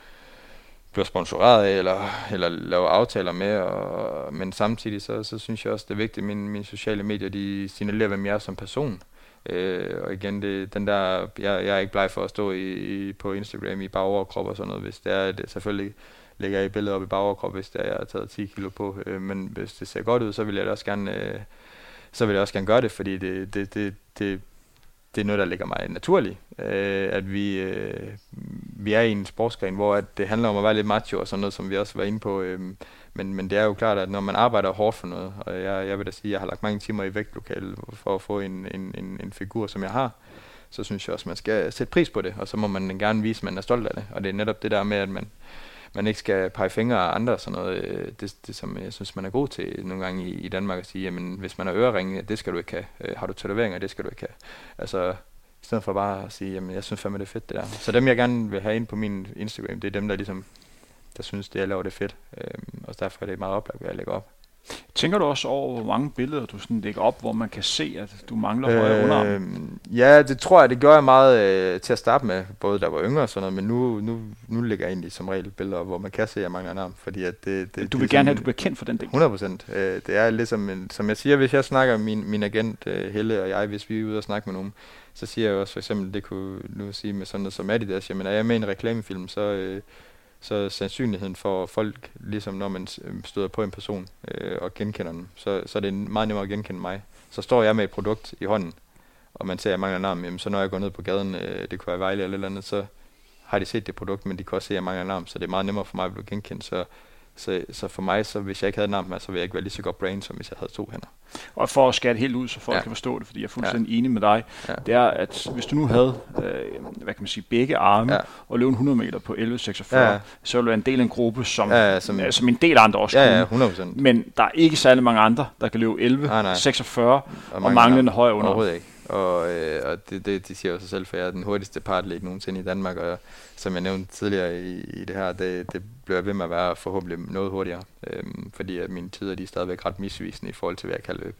bliver sponsoreret af, eller, eller laver aftaler med, og, men samtidig så, så synes jeg også, det er vigtigt, at mine, mine sociale medier, de signalerer, hvem jeg er som person. Øh, og igen, det, den der, jeg, jeg er ikke bleg for at stå i, i, på Instagram i bare overkrop og sådan noget, hvis det er det, selvfølgelig lægger jeg billedet op i bagoverkrop, hvis det er, jeg har taget 10 kilo på. Øh, men hvis det ser godt ud, så vil jeg også gerne, øh, så vil jeg også gerne gøre det, fordi det, det, det, det, det er noget, der ligger mig naturligt. Øh, at vi, øh, vi er i en sportsgren, hvor at det handler om at være lidt macho og sådan noget, som vi også var inde på. Øh, men, men det er jo klart, at når man arbejder hårdt for noget, og jeg, jeg vil da sige, at jeg har lagt mange timer i vægtlokalet for at få en, en, en, en figur, som jeg har, så synes jeg også, at man skal sætte pris på det, og så må man gerne vise, at man er stolt af det. Og det er netop det der med, at man, man ikke skal pege fingre af andre og sådan noget. Øh, det, det, som jeg synes, man er god til nogle gange i, i Danmark at sige, jamen hvis man har øreringe, det skal du ikke have. Øh, har du tatoveringer, det skal du ikke have. Altså, i stedet for bare at sige, jamen jeg synes fandme, det er fedt det der. Så dem, jeg gerne vil have ind på min Instagram, det er dem, der ligesom, der synes, det jeg laver, det er fedt. Øhm, og derfor er det meget oplagt, hvad jeg lægger op. Tænker du også over, hvor mange billeder du sådan lægger op, hvor man kan se, at du mangler højre øh, underarm? Ja, det tror jeg, det gør jeg meget øh, til at starte med, både da jeg var yngre og sådan noget, men nu, nu, nu lægger jeg egentlig som regel billeder op, hvor man kan se, at jeg mangler en arm. Fordi at det, det, du vil det, gerne have, at du bliver kendt for den del? 100 procent. Øh, det er ligesom, en, som jeg siger, hvis jeg snakker med min, min agent øh, Helle og jeg, hvis vi er ude og snakke med nogen, så siger jeg også for eksempel, det kunne nu sige med sådan noget som Adidas, jamen er jeg med i en reklamefilm, så... Øh, så sandsynligheden for folk, ligesom når man øh, støder på en person øh, og genkender den, så, så er det meget nemmere at genkende mig. Så står jeg med et produkt i hånden, og man ser, at jeg mangler en arm, jamen, så når jeg går ned på gaden, øh, det kunne være Vejle eller eller andet, så har de set det produkt, men de kan også se, at jeg mangler en arm, så det er meget nemmere for mig at blive genkendt. Så så, så for mig, så hvis jeg ikke havde en arm så ville jeg ikke være lige så godt brain, som hvis jeg havde to hænder. Og for at skære det helt ud, så folk ja. kan forstå det, fordi jeg er fuldstændig ja. enig med dig, ja. det er, at hvis du nu havde, øh, hvad kan man sige, begge arme, ja. og løb 100 meter på 11.46, ja. så ville du være en del af en gruppe, som, ja, ja, som, øh, som en del andre også ja. Ja, 100%. Men der er ikke særlig mange andre, der kan løbe 11.46 og, og manglende højre under. Overhovedet ikke. Og, øh, og det, det, det siger jo sig selv, for jeg er den hurtigste partlek nogensinde i Danmark, og som jeg nævnte tidligere i, i det her, det, det bliver jeg ved med at være forhåbentlig noget hurtigere, øh, fordi at mine tider de er stadigvæk ret misvisende i forhold til, hvad jeg kan løbe.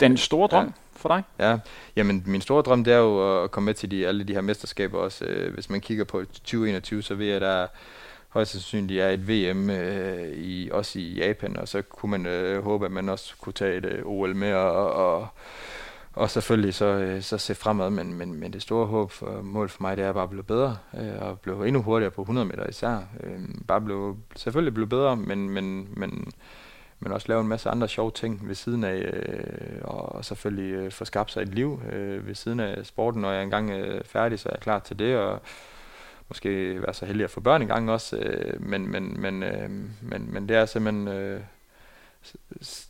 Den store drøm ja. for dig? Ja, jamen min store drøm, det er jo at komme med til de, alle de her mesterskaber også. Øh, hvis man kigger på 2021, så ved jeg, der højst sandsynligt er et VM øh, i, også i Japan, og så kunne man øh, håbe, at man også kunne tage et øh, OL med, og, og, og selvfølgelig så, øh, så se fremad, men, men, men det store håb for, mål for mig, det er bare at blive bedre, øh, og blive endnu hurtigere på 100 meter især. Øh, bare blive, selvfølgelig blive bedre, men, men, men, men også lave en masse andre sjove ting ved siden af, øh, og selvfølgelig øh, få skabt sig et liv øh, ved siden af sporten. Når jeg engang øh, er færdig, så er jeg klar til det, og måske være så heldig at få børn engang også, øh, men, men, men, øh, men, men det er simpelthen øh,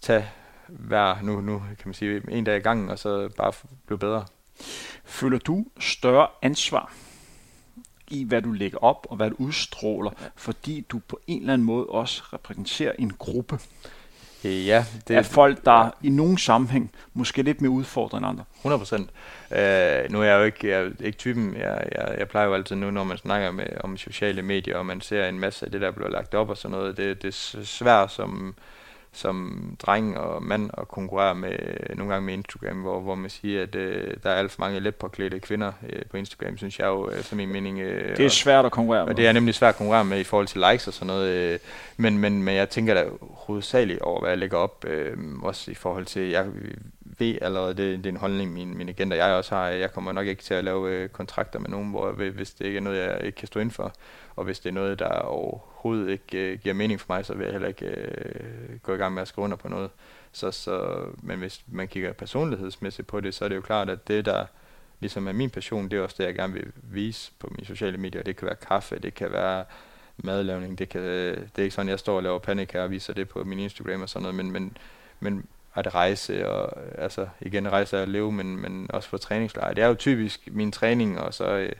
tage hver, nu, nu kan man sige, en dag i gangen, og så bare blive bedre. Føler du større ansvar i, hvad du lægger op og hvad du udstråler, fordi du på en eller anden måde også repræsenterer en gruppe? Øh, ja, det er folk, der i nogen sammenhæng måske lidt mere udfordrende end andre. 100 procent. Uh, nu er jeg jo ikke, jeg er ikke typen, jeg, jeg, jeg plejer jo altid nu, når man snakker med, om sociale medier, og man ser en masse af det, der bliver lagt op og sådan noget, det, det er svært som, som dreng og mand at konkurrere med, nogle gange med Instagram, hvor, hvor man siger, at øh, der er alt for mange let påklædte kvinder øh, på Instagram, synes jeg jo, efter min mening. Øh, det er svært at konkurrere med. Og det er nemlig svært at konkurrere med i forhold til likes og sådan noget. Øh, men, men, men jeg tænker da hovedsageligt over, hvad jeg lægger op, øh, også i forhold til, jeg ved allerede, det, det er en holdning, min, min agent og jeg også har, jeg kommer nok ikke til at lave øh, kontrakter med nogen, hvor hvis det ikke er noget, jeg ikke kan stå ind for, og hvis det er noget, der overhovedet ikke øh, giver mening for mig, så vil jeg heller ikke øh, gå i gang med at skrive under på noget. Så, så, men hvis man kigger personlighedsmæssigt på det, så er det jo klart, at det, der ligesom er min passion, det er også det, jeg gerne vil vise på mine sociale medier. Det kan være kaffe, det kan være madlavning, det, kan, det er ikke sådan, jeg står og laver panik her og viser det på min Instagram og sådan noget, men, men, men at rejse, og altså igen rejse og leve, men, men også få træningslejr. Det er jo typisk min træning, og så øh,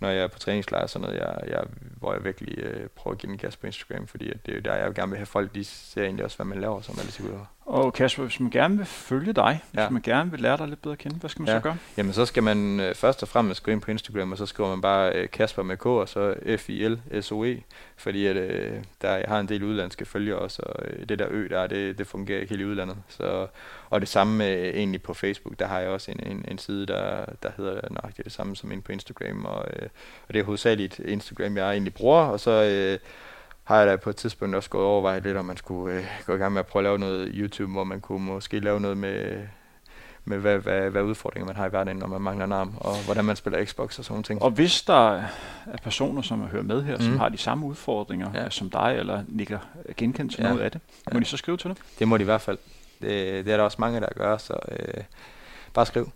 når jeg er på træningslejr, og sådan noget, jeg, jeg, hvor jeg virkelig øh, prøver at give den gas på Instagram, fordi at det er jo der, jeg gerne vil have folk, de ser egentlig også, hvad man laver, som alle siger. Og Kasper, hvis man gerne vil følge dig, ja. hvis man gerne vil lære dig lidt bedre at kende, hvad skal man ja. så gøre? Jamen, så skal man øh, først og fremmest gå ind på Instagram, og så skriver man bare øh, Kasper med K, og så F-I-L-S-O-E, fordi at, øh, der, jeg har en del udlandske følgere også, og øh, det der ø der, det, det fungerer ikke helt i udlandet. Så, og det samme øh, egentlig på Facebook, der har jeg også en, en, en side, der, der hedder nøjagtigt det samme som ind på Instagram, og, øh, og det er hovedsageligt Instagram, jeg egentlig bruger, og så... Øh, har jeg da på et tidspunkt også gået overvejet lidt, om man skulle øh, gå i gang med at prøve at lave noget YouTube, hvor man kunne måske lave noget med, med hvad, hvad, hvad udfordringer man har i hverdagen, når man mangler en arm, og hvordan man spiller Xbox og sådan ting. Og hvis der er personer, som hører med her, mm. som har de samme udfordringer ja. som dig, eller nikker genkendt til ja. noget af det, må ja. de så skrive til dig? Det må de i hvert fald. Det, det er der også mange, der gør, så øh, bare skriv.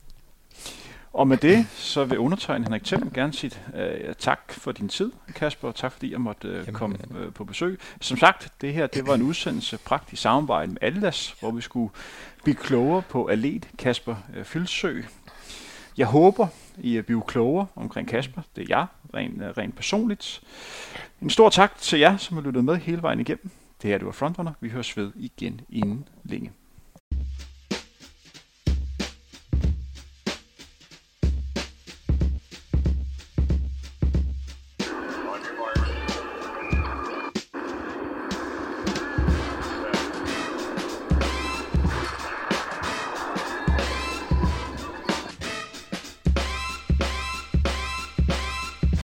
Og med det, så vil undertegne Henrik Thiem gerne sige uh, tak for din tid, Kasper, og tak fordi jeg måtte uh, komme uh, på besøg. Som sagt, det her det var en udsendelse praktisk samarbejde med Adidas, hvor vi skulle blive klogere på atlet Kasper uh, Fyldsø. Jeg håber, I er blevet klogere omkring Kasper. Det er jeg, rent, uh, rent personligt. En stor tak til jer, som har lyttet med hele vejen igennem. Det her det var Frontrunner. Vi høres ved igen inden længe.